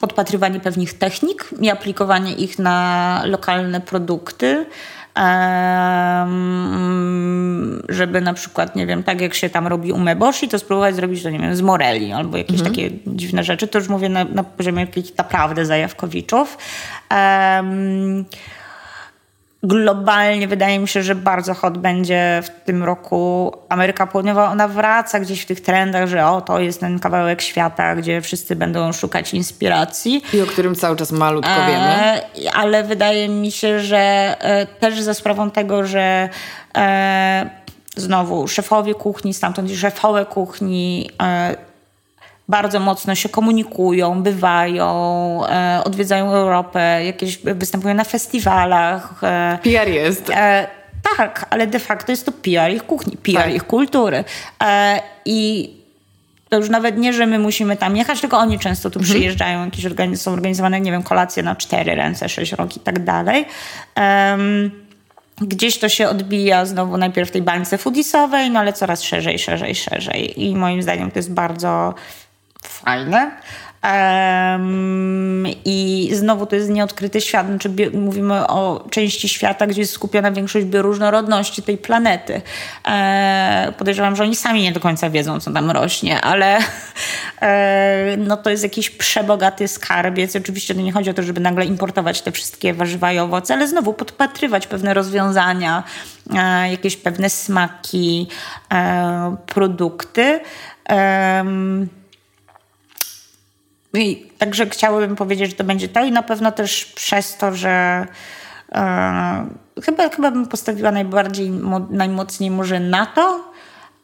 podpatrywanie pewnych technik i aplikowanie ich na lokalne produkty. żeby na przykład, nie wiem, tak jak się tam robi umeboshi, to spróbować zrobić to, nie wiem, z moreli albo jakieś mhm. takie dziwne rzeczy. To już mówię na, na poziomie jakichś naprawdę zajawkowiczów. Um, globalnie wydaje mi się, że bardzo hot będzie w tym roku Ameryka Południowa. Ona wraca gdzieś w tych trendach, że o, to jest ten kawałek świata, gdzie wszyscy będą szukać inspiracji. I o którym cały czas malutko e, wiemy. Ale wydaje mi się, że e, też za sprawą tego, że e, znowu szefowie kuchni, stamtąd szefowe kuchni e, bardzo mocno się komunikują, bywają, e, odwiedzają Europę, jakieś występują na festiwalach. E, PR jest. E, tak, ale de facto jest to PR ich kuchni, PR tak. ich kultury. E, I to już nawet nie, że my musimy tam jechać, tylko oni często tu mhm. przyjeżdżają, jakieś organiz są organizowane, nie wiem, kolacje na cztery ręce, sześć rok i tak dalej. Um, gdzieś to się odbija znowu najpierw w tej bańce foodisowej, no ale coraz szerzej, szerzej, szerzej. I moim zdaniem to jest bardzo fajne. Um, I znowu to jest nieodkryty świat. Znaczy, mówimy o części świata, gdzie jest skupiona większość bioróżnorodności tej planety. E, podejrzewam, że oni sami nie do końca wiedzą, co tam rośnie, ale e, no to jest jakiś przebogaty skarbiec. Oczywiście to nie chodzi o to, żeby nagle importować te wszystkie warzywa i owoce, ale znowu podpatrywać pewne rozwiązania, e, jakieś pewne smaki, e, produkty. I także chciałabym powiedzieć, że to będzie to i na pewno też przez to, że e, chyba, chyba bym postawiła najbardziej, najmocniej może na to,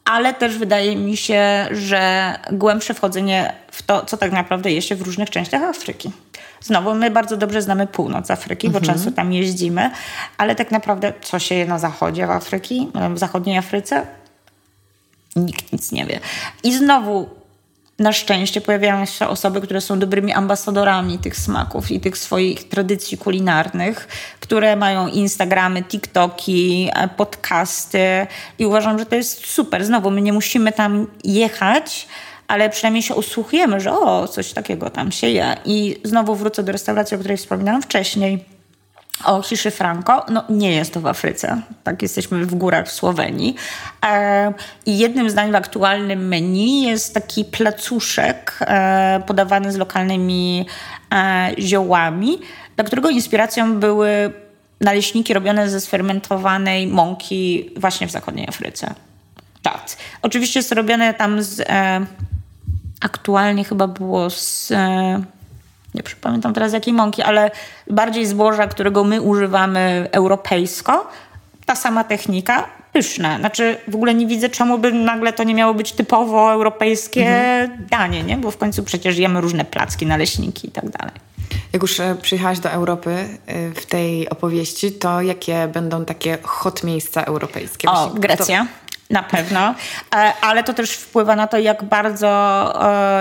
ale też wydaje mi się, że głębsze wchodzenie w to, co tak naprawdę jest się w różnych częściach Afryki. Znowu, my bardzo dobrze znamy północ Afryki, mhm. bo często tam jeździmy, ale tak naprawdę co się je na zachodzie Afryki, w zachodniej Afryce? Nikt nic nie wie. I znowu na szczęście pojawiają się osoby, które są dobrymi ambasadorami tych smaków i tych swoich tradycji kulinarnych, które mają Instagramy, TikToki, e, podcasty i uważam, że to jest super. Znowu, my nie musimy tam jechać, ale przynajmniej się usłuchujemy, że o, coś takiego tam się je. I znowu wrócę do restauracji, o której wspominałam wcześniej o ciszy Franco, no nie jest to w Afryce. Tak, jesteśmy w górach w Słowenii. E, I jednym zdaniem w aktualnym menu jest taki placuszek e, podawany z lokalnymi e, ziołami, dla którego inspiracją były naleśniki robione ze sfermentowanej mąki właśnie w zachodniej Afryce. Tak. Oczywiście jest robione tam z... E, aktualnie chyba było z e, nie pamiętam teraz jakiej mąki, ale bardziej zboża, którego my używamy europejsko. Ta sama technika, pyszne. Znaczy w ogóle nie widzę, czemu by nagle to nie miało być typowo europejskie mhm. danie, nie? Bo w końcu przecież jemy różne placki, naleśniki i tak dalej. Jak już e, przyjechałaś do Europy e, w tej opowieści, to jakie będą takie hot miejsca europejskie? O, Grecja. To... Na pewno, e, ale to też wpływa na to, jak bardzo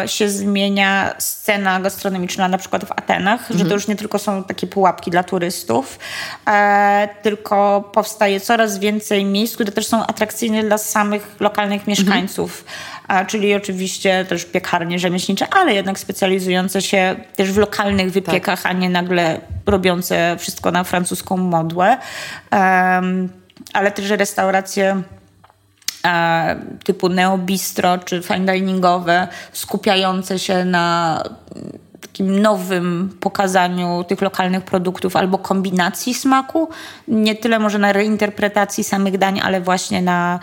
e, się zmienia scena gastronomiczna, na przykład w Atenach, mhm. że to mhm. już nie tylko są takie pułapki dla turystów, e, tylko powstaje coraz więcej miejsc, które też są atrakcyjne dla samych lokalnych mhm. mieszkańców. Mhm. Czyli oczywiście też piekarnie rzemieślnicze, ale jednak specjalizujące się też w lokalnych wypiekach, tak. a nie nagle robiące wszystko na francuską modłę. Ale też restauracje typu neobistro czy fine diningowe, skupiające się na takim nowym pokazaniu tych lokalnych produktów albo kombinacji smaku. Nie tyle może na reinterpretacji samych dań, ale właśnie na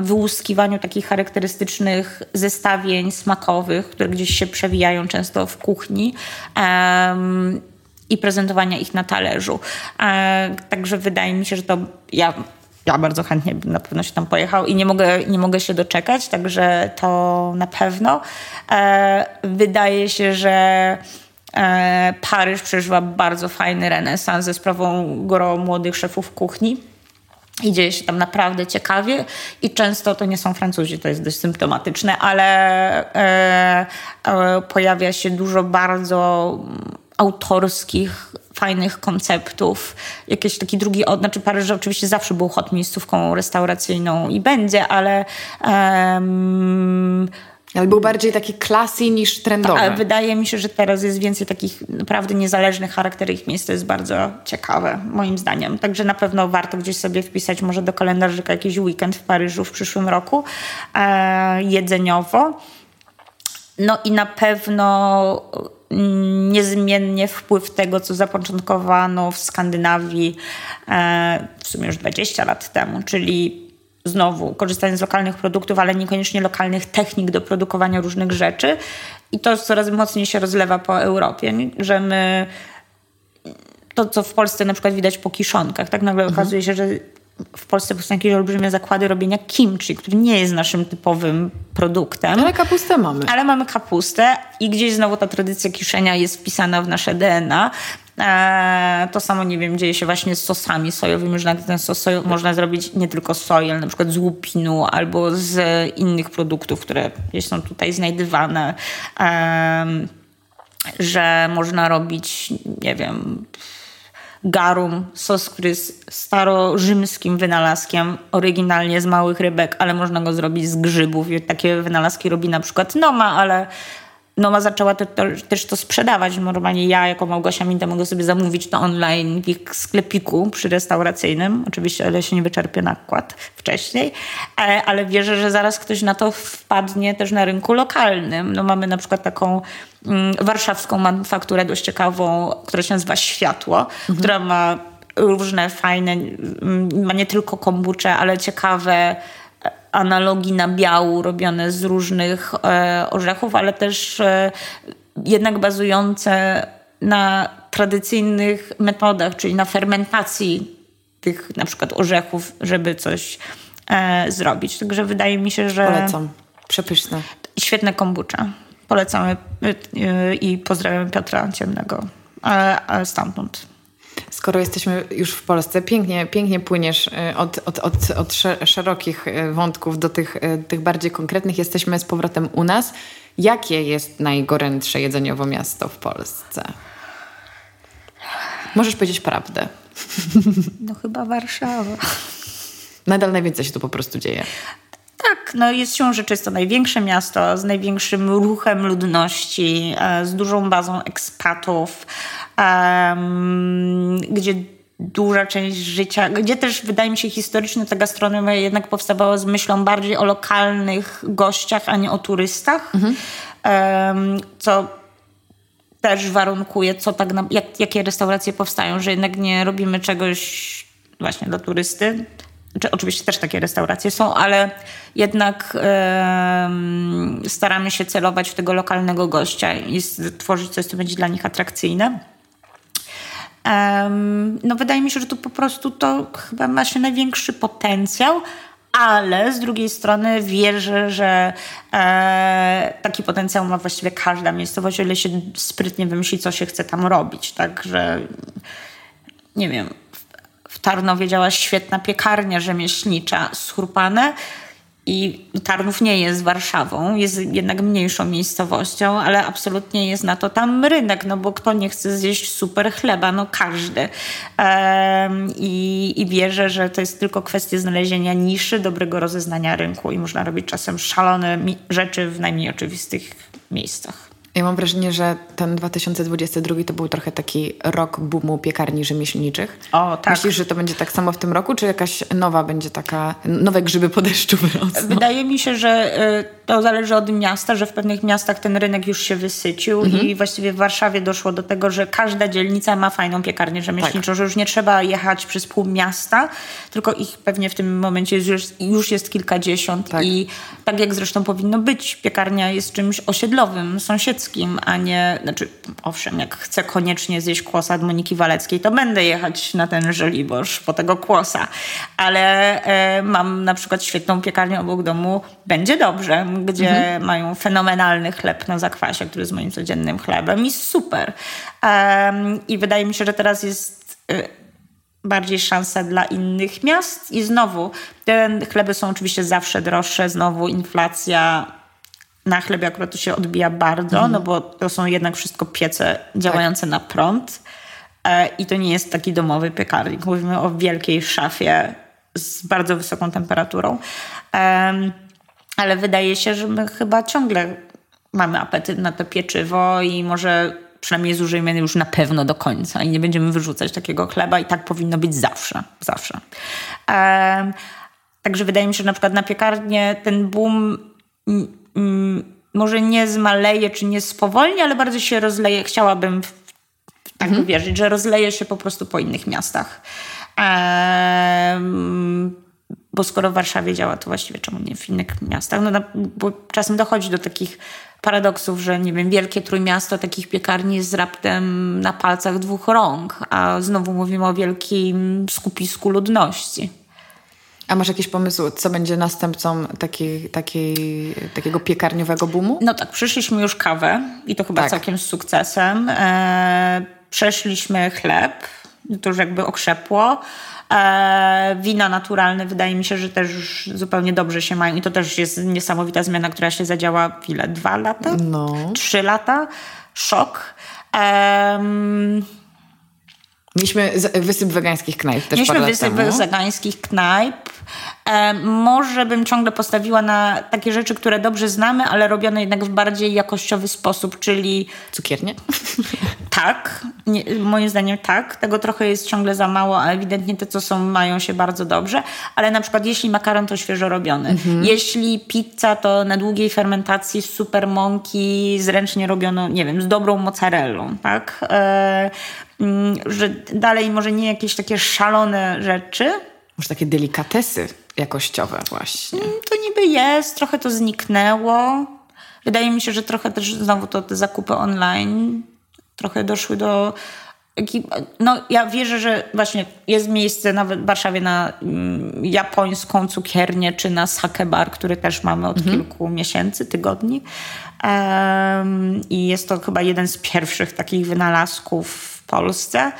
wyłuskiwaniu takich charakterystycznych zestawień smakowych, które gdzieś się przewijają często w kuchni. i prezentowania ich na talerzu. Także wydaje mi się, że to ja ja bardzo chętnie bym na pewno się tam pojechał i nie mogę, nie mogę się doczekać, także to na pewno. E, wydaje się, że e, Paryż przeżywa bardzo fajny renesans ze sprawą gro młodych szefów kuchni. I dzieje się tam naprawdę ciekawie i często to nie są Francuzi, to jest dość symptomatyczne, ale e, e pojawia się dużo bardzo autorskich fajnych konceptów. Jakiś taki drugi, znaczy Paryż oczywiście zawsze był hot miejscówką restauracyjną i będzie, ale... Um, ale był bardziej taki klasy niż trendowy. Ale wydaje mi się, że teraz jest więcej takich naprawdę niezależnych charakterów miejsc. To jest bardzo ciekawe, moim zdaniem. Także na pewno warto gdzieś sobie wpisać może do kalendarzyka jakiś weekend w Paryżu w przyszłym roku e, jedzeniowo. No i na pewno niezmiennie wpływ tego, co zapoczątkowano w Skandynawii e, w sumie już 20 lat temu, czyli znowu korzystanie z lokalnych produktów, ale niekoniecznie lokalnych technik do produkowania różnych rzeczy. I to coraz mocniej się rozlewa po Europie, że my to, co w Polsce na przykład widać po kiszonkach, tak nagle mhm. okazuje się, że w Polsce powstają jakieś olbrzymie zakłady robienia kimchi, który nie jest naszym typowym produktem. Ale kapustę mamy. Ale mamy kapustę i gdzieś znowu ta tradycja kiszenia jest wpisana w nasze DNA. Eee, to samo, nie wiem, dzieje się właśnie z sosami sojowymi, że ten sos sojowy można zrobić nie tylko z soji, ale na przykład z łupinu albo z innych produktów, które gdzieś są tutaj znajdywane. Eee, że można robić, nie wiem garum, sos, który jest starorzymskim wynalazkiem, oryginalnie z małych rybek, ale można go zrobić z grzybów. I takie wynalazki robi na przykład Noma, ale Noma zaczęła to, też to sprzedawać. Normalnie ja jako Małgosia Minta mogę sobie zamówić to online w ich sklepiku przy restauracyjnym. Oczywiście, ale się nie wyczerpie nakład wcześniej. Ale, ale wierzę, że zaraz ktoś na to wpadnie też na rynku lokalnym. No mamy na przykład taką mm, warszawską manufakturę dość ciekawą, która się nazywa Światło, mhm. która ma różne fajne, mm, ma nie tylko kombucze, ale ciekawe analogii na biału robione z różnych e, orzechów, ale też e, jednak bazujące na tradycyjnych metodach, czyli na fermentacji tych na przykład orzechów, żeby coś e, zrobić. Także wydaje mi się, że... Polecam. Przepyszne. Świetne kombucha. Polecamy i pozdrawiam Piotra Ciemnego stamtąd skoro jesteśmy już w Polsce, pięknie, pięknie płyniesz y, od, od, od, od szerokich y, wątków do tych, y, tych bardziej konkretnych. Jesteśmy z powrotem u nas. Jakie jest najgorętsze jedzeniowo miasto w Polsce? Możesz powiedzieć prawdę. No chyba Warszawa. Nadal najwięcej się tu po prostu dzieje. Tak, no jest siłą rzeczy jest to największe miasto z największym ruchem ludności, e, z dużą bazą ekspatów, um, gdzie duża część życia, gdzie też wydaje mi się historycznie ta gastronomia jednak powstawała z myślą bardziej o lokalnych gościach, a nie o turystach, mhm. um, co też warunkuje, co tak na, jak, jakie restauracje powstają, że jednak nie robimy czegoś właśnie dla turysty. Znaczy, oczywiście też takie restauracje są, ale jednak staramy się celować w tego lokalnego gościa i tworzyć coś, co będzie dla nich atrakcyjne. no wydaje mi się, że tu po prostu to chyba ma się największy potencjał, ale z drugiej strony wierzę, że e, taki potencjał ma właściwie każda miejscowość, o ile się sprytnie wymyśli, co się chce tam robić. Także nie wiem, w Tarnowie działa świetna piekarnia rzemieślnicza Schurpane i Tarnów nie jest Warszawą, jest jednak mniejszą miejscowością, ale absolutnie jest na to tam rynek, no bo kto nie chce zjeść super chleba? No każdy. i, I wierzę, że to jest tylko kwestia znalezienia niszy, dobrego rozeznania rynku i można robić czasem szalone rzeczy w najmniej oczywistych miejscach. Ja mam wrażenie, że ten 2022 to był trochę taki rok boomu piekarni rzemieślniczych. O, tak. Myślisz, że to będzie tak samo w tym roku, czy jakaś nowa będzie taka, nowe grzyby po deszczu wyrosną? Wydaje mi się, że y, to zależy od miasta, że w pewnych miastach ten rynek już się wysycił mhm. i właściwie w Warszawie doszło do tego, że każda dzielnica ma fajną piekarnię rzemieślniczą, tak. że już nie trzeba jechać przez pół miasta, tylko ich pewnie w tym momencie już, już jest kilkadziesiąt tak. i tak jak zresztą powinno być, piekarnia jest czymś osiedlowym, sąsiedzkim, a nie, znaczy owszem, jak chcę koniecznie zjeść kłosa od Moniki Waleckiej, to będę jechać na ten Żoliborz po tego kłosa, ale e, mam na przykład świetną piekarnię obok domu, będzie dobrze, gdzie mhm. mają fenomenalny chleb na zakwasie, który jest moim codziennym chlebem i super. Um, I wydaje mi się, że teraz jest y, bardziej szansa dla innych miast i znowu te chleby są oczywiście zawsze droższe, znowu inflacja na chlebie akurat to się odbija bardzo, mhm. no bo to są jednak wszystko piece działające tak. na prąd e, i to nie jest taki domowy piekarnik. Mówimy o wielkiej szafie z bardzo wysoką temperaturą. Ale wydaje się, że my chyba ciągle mamy apetyt na to pieczywo i może przynajmniej zużyjemy już na pewno do końca i nie będziemy wyrzucać takiego chleba i tak powinno być zawsze, zawsze. Także wydaje mi się, że na przykład na piekarnię ten boom może nie zmaleje czy nie spowolni, ale bardzo się rozleje. Chciałabym w, tak mhm. wierzyć, że rozleje się po prostu po innych miastach. Bo skoro w Warszawie działa, to właściwie czemu nie w innych miastach? No, bo czasem dochodzi do takich paradoksów, że nie wiem, wielkie trójmiasto takich piekarni jest raptem na palcach dwóch rąk, a znowu mówimy o wielkim skupisku ludności. A masz jakiś pomysł, co będzie następcą takiej, takiej, takiego piekarniowego boomu? No tak, przyszliśmy już kawę i to chyba tak. całkiem z sukcesem. E, przeszliśmy chleb, to już jakby okrzepło. E, wina naturalne wydaje mi się, że też zupełnie dobrze się mają i to też jest niesamowita zmiana, która się zadziała ile? Dwa lata? No. Trzy lata? Szok. Um, Mieliśmy wysyp wegańskich knajp też Mieliśmy wysyp wegańskich knajp. E, może bym ciągle postawiła na takie rzeczy, które dobrze znamy, ale robione jednak w bardziej jakościowy sposób, czyli... Cukiernie? Tak, nie, moim zdaniem tak. Tego trochę jest ciągle za mało, a ewidentnie te, co są, mają się bardzo dobrze. Ale na przykład jeśli makaron, to świeżo robiony. Mhm. Jeśli pizza, to na długiej fermentacji z super mąki, zręcznie robiono, nie wiem, z dobrą mozzarellą, tak? E, że dalej może nie jakieś takie szalone rzeczy, może takie delikatesy jakościowe właśnie. Mm, to niby jest, trochę to zniknęło. Wydaje mi się, że trochę też znowu to te zakupy online trochę doszły do no, ja wierzę, że właśnie jest miejsce nawet w Warszawie na mm, japońską cukiernię czy na sake bar, który też mamy od mhm. kilku miesięcy, tygodni. Um, I jest to chyba jeden z pierwszych takich wynalazków w Polsce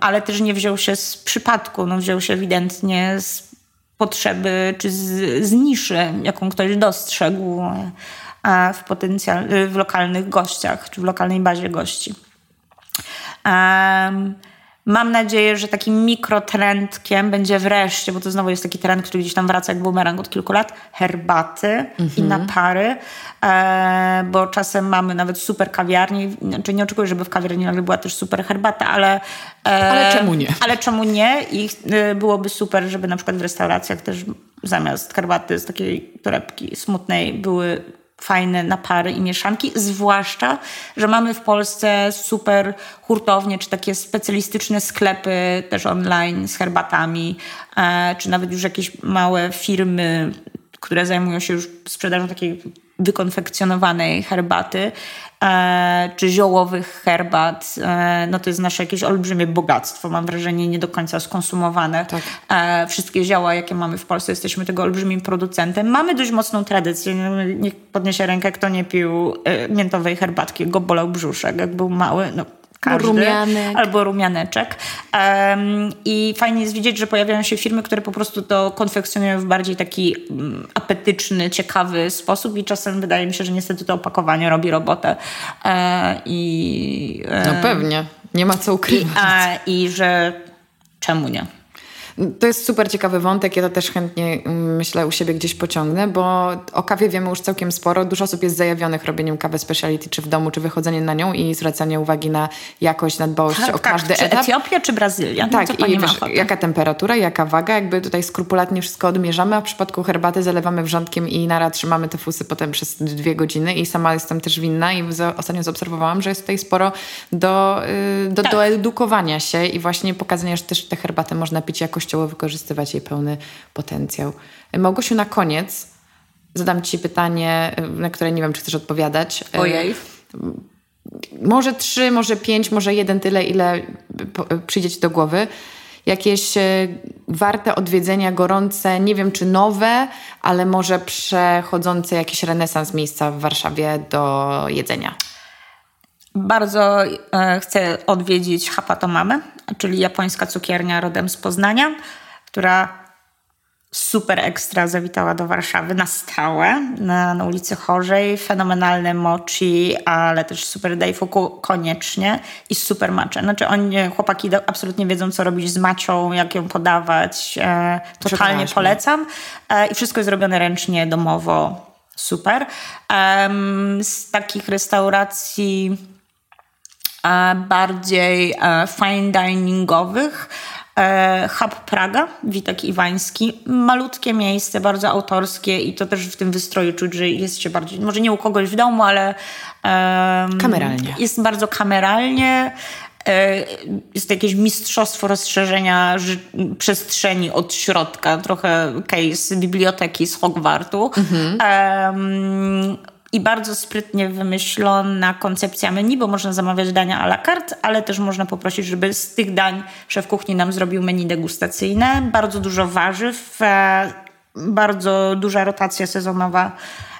ale też nie wziął się z przypadku, no wziął się ewidentnie z potrzeby czy z, z niszy, jaką ktoś dostrzegł e, w, potencjal, w lokalnych gościach czy w lokalnej bazie gości. Mam nadzieję, że takim mikrotrendkiem będzie wreszcie, bo to znowu jest taki trend, który gdzieś tam wraca jak bumerang od kilku lat, herbaty mhm. i napary, e, bo czasem mamy nawet super kawiarni, znaczy nie oczekuję, żeby w kawiarni nagle była też super herbata, ale... E, ale czemu nie? Ale czemu nie? I e, byłoby super, żeby na przykład w restauracjach też zamiast herbaty z takiej torebki smutnej były fajne napary i mieszanki, zwłaszcza, że mamy w Polsce super hurtownie, czy takie specjalistyczne sklepy też online z herbatami, e, czy nawet już jakieś małe firmy, które zajmują się już sprzedażą takiej wykonfekcjonowanej herbaty e, czy ziołowych herbat, e, no to jest nasze jakieś olbrzymie bogactwo. Mam wrażenie nie do końca skonsumowane. Tak. E, wszystkie zioła, jakie mamy w Polsce, jesteśmy tego olbrzymim producentem. Mamy dość mocną tradycję. Niech podniesie rękę, kto nie pił e, miętowej herbatki, go bolał brzuszek, jak był mały. No, każdy, Rumianek. albo rumianeczek. Um, I fajnie jest widzieć, że pojawiają się firmy, które po prostu to konfekcjonują w bardziej taki um, apetyczny, ciekawy sposób i czasem wydaje mi się, że niestety to opakowanie robi robotę. E, I, e, no pewnie, nie ma co ukrywać. I, a, I że czemu nie? To jest super ciekawy wątek, ja to też chętnie mm, myślę u siebie gdzieś pociągnę, bo o kawie wiemy już całkiem sporo. Dużo osób jest zajawionych robieniem kawy speciality, czy w domu, czy wychodzenie na nią i zwracanie uwagi na jakość, na dbałość tak, o tak, każdy czy etap. Etiopia, czy Brazylia? No tak, i wiesz, jaka temperatura, jaka waga, jakby tutaj skrupulatnie wszystko odmierzamy, a w przypadku herbaty zalewamy wrzątkiem i nara trzymamy te fusy potem przez dwie godziny i sama jestem też winna i ostatnio zaobserwowałam, że jest tutaj sporo do, y, do, tak. do edukowania się i właśnie pokazania, że też te herbaty można pić jakoś jakościowo wykorzystywać jej pełny potencjał. Małgosiu, na koniec zadam Ci pytanie, na które nie wiem, czy chcesz odpowiadać. Ojej. Może trzy, może pięć, może jeden, tyle, ile przyjdzie Ci do głowy. Jakieś e, warte odwiedzenia, gorące, nie wiem czy nowe, ale może przechodzące jakiś renesans miejsca w Warszawie do jedzenia. Bardzo e, chcę odwiedzić Hapatomamy, czyli japońska cukiernia rodem z Poznania, która super ekstra zawitała do Warszawy na stałe, na, na ulicy Chorzej. Fenomenalne mochi, ale też super daifuku koniecznie i super matcha. Znaczy oni, chłopaki absolutnie wiedzą, co robić z macią, jak ją podawać. E, totalnie polecam. E, I wszystko jest robione ręcznie, domowo. Super. z takich restauracji bardziej e, fine diningowych. E, Hub Praga, Witek Iwański. Malutkie miejsce, bardzo autorskie i to też w tym wystroju czuć, że jest się bardziej, może nie u kogoś w domu, ale um, kameralnie. Jest bardzo kameralnie. E, jest to jakieś mistrzostwo rozszerzenia przestrzeni od środka, trochę case biblioteki z Hogwartu. Mhm. Um, i bardzo sprytnie wymyślona koncepcja menu, bo można zamawiać dania à la carte, ale też można poprosić, żeby z tych dań szef kuchni nam zrobił menu degustacyjne. Bardzo dużo warzyw, e, bardzo duża rotacja sezonowa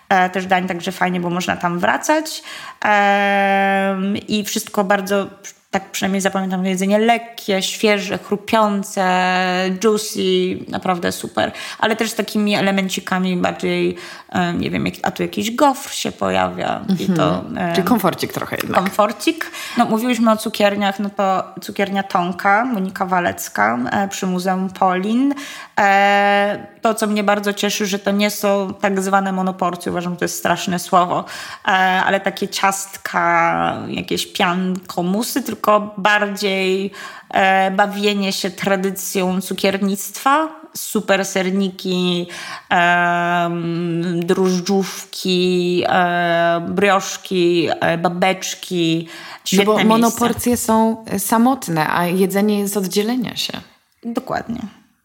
e, też dań, także fajnie, bo można tam wracać. I wszystko bardzo tak przynajmniej zapamiętam jedzenie lekkie, świeże, chrupiące, juicy, naprawdę super. Ale też z takimi elemencikami bardziej, nie wiem, a tu jakiś gofr się pojawia. I to, mhm. Czyli komforcik trochę jednak. Komforcik. No mówiłyśmy o cukierniach, no to cukiernia Tonka, Monika Walecka e, przy Muzeum Polin. E, to, co mnie bardzo cieszy, że to nie są tak zwane monoporcje, uważam, że to jest straszne słowo, e, ale takie ciastka, jakieś piankomusy, tylko bardziej e, bawienie się tradycją cukiernictwa, super serniki, e, drożdżówki, e, brioszki, e, babeczki. Świetne no bo monoporcje są samotne, a jedzenie jest oddzielenia się. Dokładnie.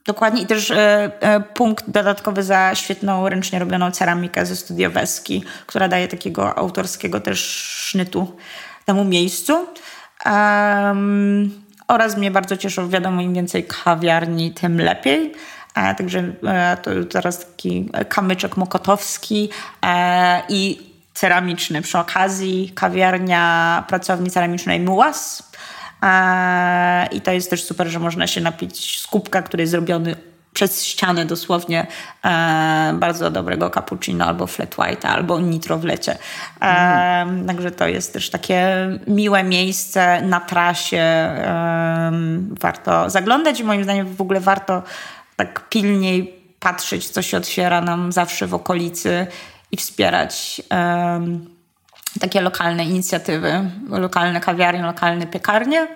Dokładnie i też e, e, punkt dodatkowy za świetną ręcznie robioną ceramikę ze Studio Weski, która daje takiego autorskiego też sznytu temu miejscu. Um, oraz mnie bardzo cieszą, wiadomo, im więcej kawiarni, tym lepiej. E, także e, to teraz taki kamyczek mokotowski e, i ceramiczny przy okazji, kawiarnia pracowni ceramicznej Mułas. I to jest też super, że można się napić z kubka, który jest zrobiony przez ścianę dosłownie e, bardzo dobrego cappuccino albo flat white, albo nitro w lecie. E, mm. Także to jest też takie miłe miejsce na trasie. E, warto zaglądać i moim zdaniem w ogóle warto tak pilniej patrzeć, co się otwiera nam zawsze w okolicy i wspierać takie lokalne inicjatywy, lokalne kawiarnie, lokalne piekarnie.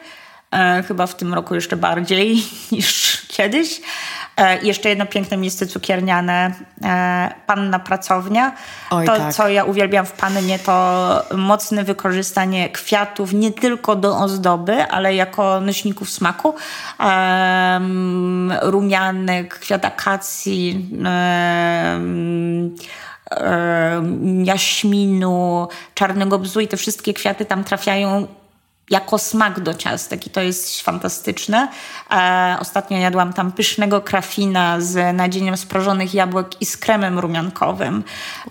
E, chyba w tym roku jeszcze bardziej niż kiedyś. E, jeszcze jedno piękne miejsce cukierniane, e, Panna Pracownia. Oj, to, tak. co ja uwielbiam w Pannie, to mocne wykorzystanie kwiatów nie tylko do ozdoby, ale jako nośników smaku. Um, rumianek, kwiat akacji, um, jaśminu, czarnego bzu i te wszystkie kwiaty tam trafiają jako smak do ciastek i to jest fantastyczne. E, ostatnio jadłam tam pysznego krafina z nadzieniem sprażonych jabłek i z kremem rumiankowym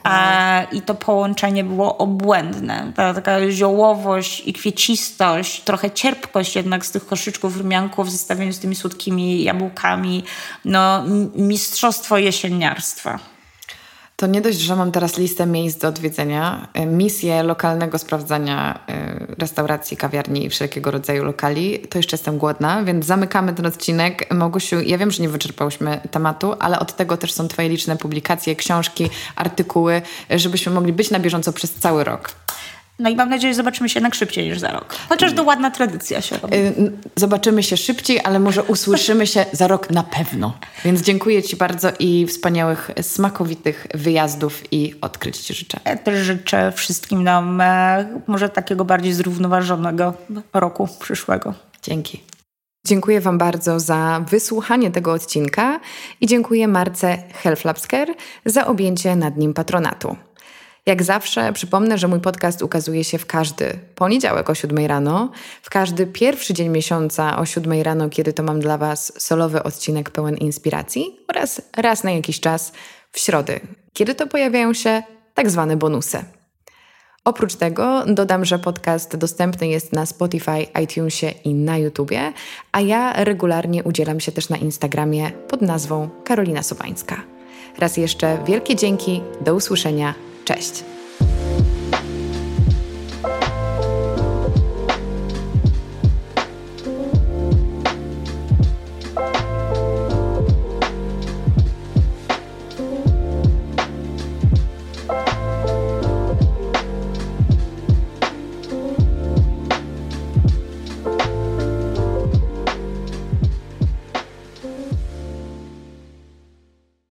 e, i to połączenie było obłędne. Ta taka ziołowość i kwiecistość, trochę cierpkość jednak z tych koszyczków rumianków w zestawieniu z tymi słodkimi jabłkami. No, mistrzostwo jesieniarstwa. To nie dość, że mam teraz listę miejsc do odwiedzenia, e, misję lokalnego sprawdzania e, restauracji, kawiarni i wszelkiego rodzaju lokali, to jeszcze jestem głodna, więc zamykamy ten odcinek. Mogusiu, ja wiem, że nie wyczerpałyśmy tematu, ale od tego też są Twoje liczne publikacje, książki, artykuły, żebyśmy mogli być na bieżąco przez cały rok. No i mam nadzieję, że zobaczymy się jednak szybciej niż za rok. Chociaż to ładna tradycja się robi. Zobaczymy się szybciej, ale może usłyszymy się za rok na pewno. Więc dziękuję Ci bardzo i wspaniałych, smakowitych wyjazdów i odkryć Ci życzę. Ja też życzę wszystkim nam e, może takiego bardziej zrównoważonego roku przyszłego. Dzięki. Dziękuję Wam bardzo za wysłuchanie tego odcinka i dziękuję Marce Helflapsker za objęcie nad nim patronatu. Jak zawsze przypomnę, że mój podcast ukazuje się w każdy poniedziałek o 7 rano, w każdy pierwszy dzień miesiąca o 7 rano, kiedy to mam dla Was solowy odcinek pełen inspiracji oraz raz na jakiś czas w środy, kiedy to pojawiają się tak zwane bonusy. Oprócz tego dodam, że podcast dostępny jest na Spotify, iTunesie i na YouTubie, a ja regularnie udzielam się też na Instagramie pod nazwą Karolina Sobańska. Raz jeszcze wielkie dzięki, do usłyszenia Cześć!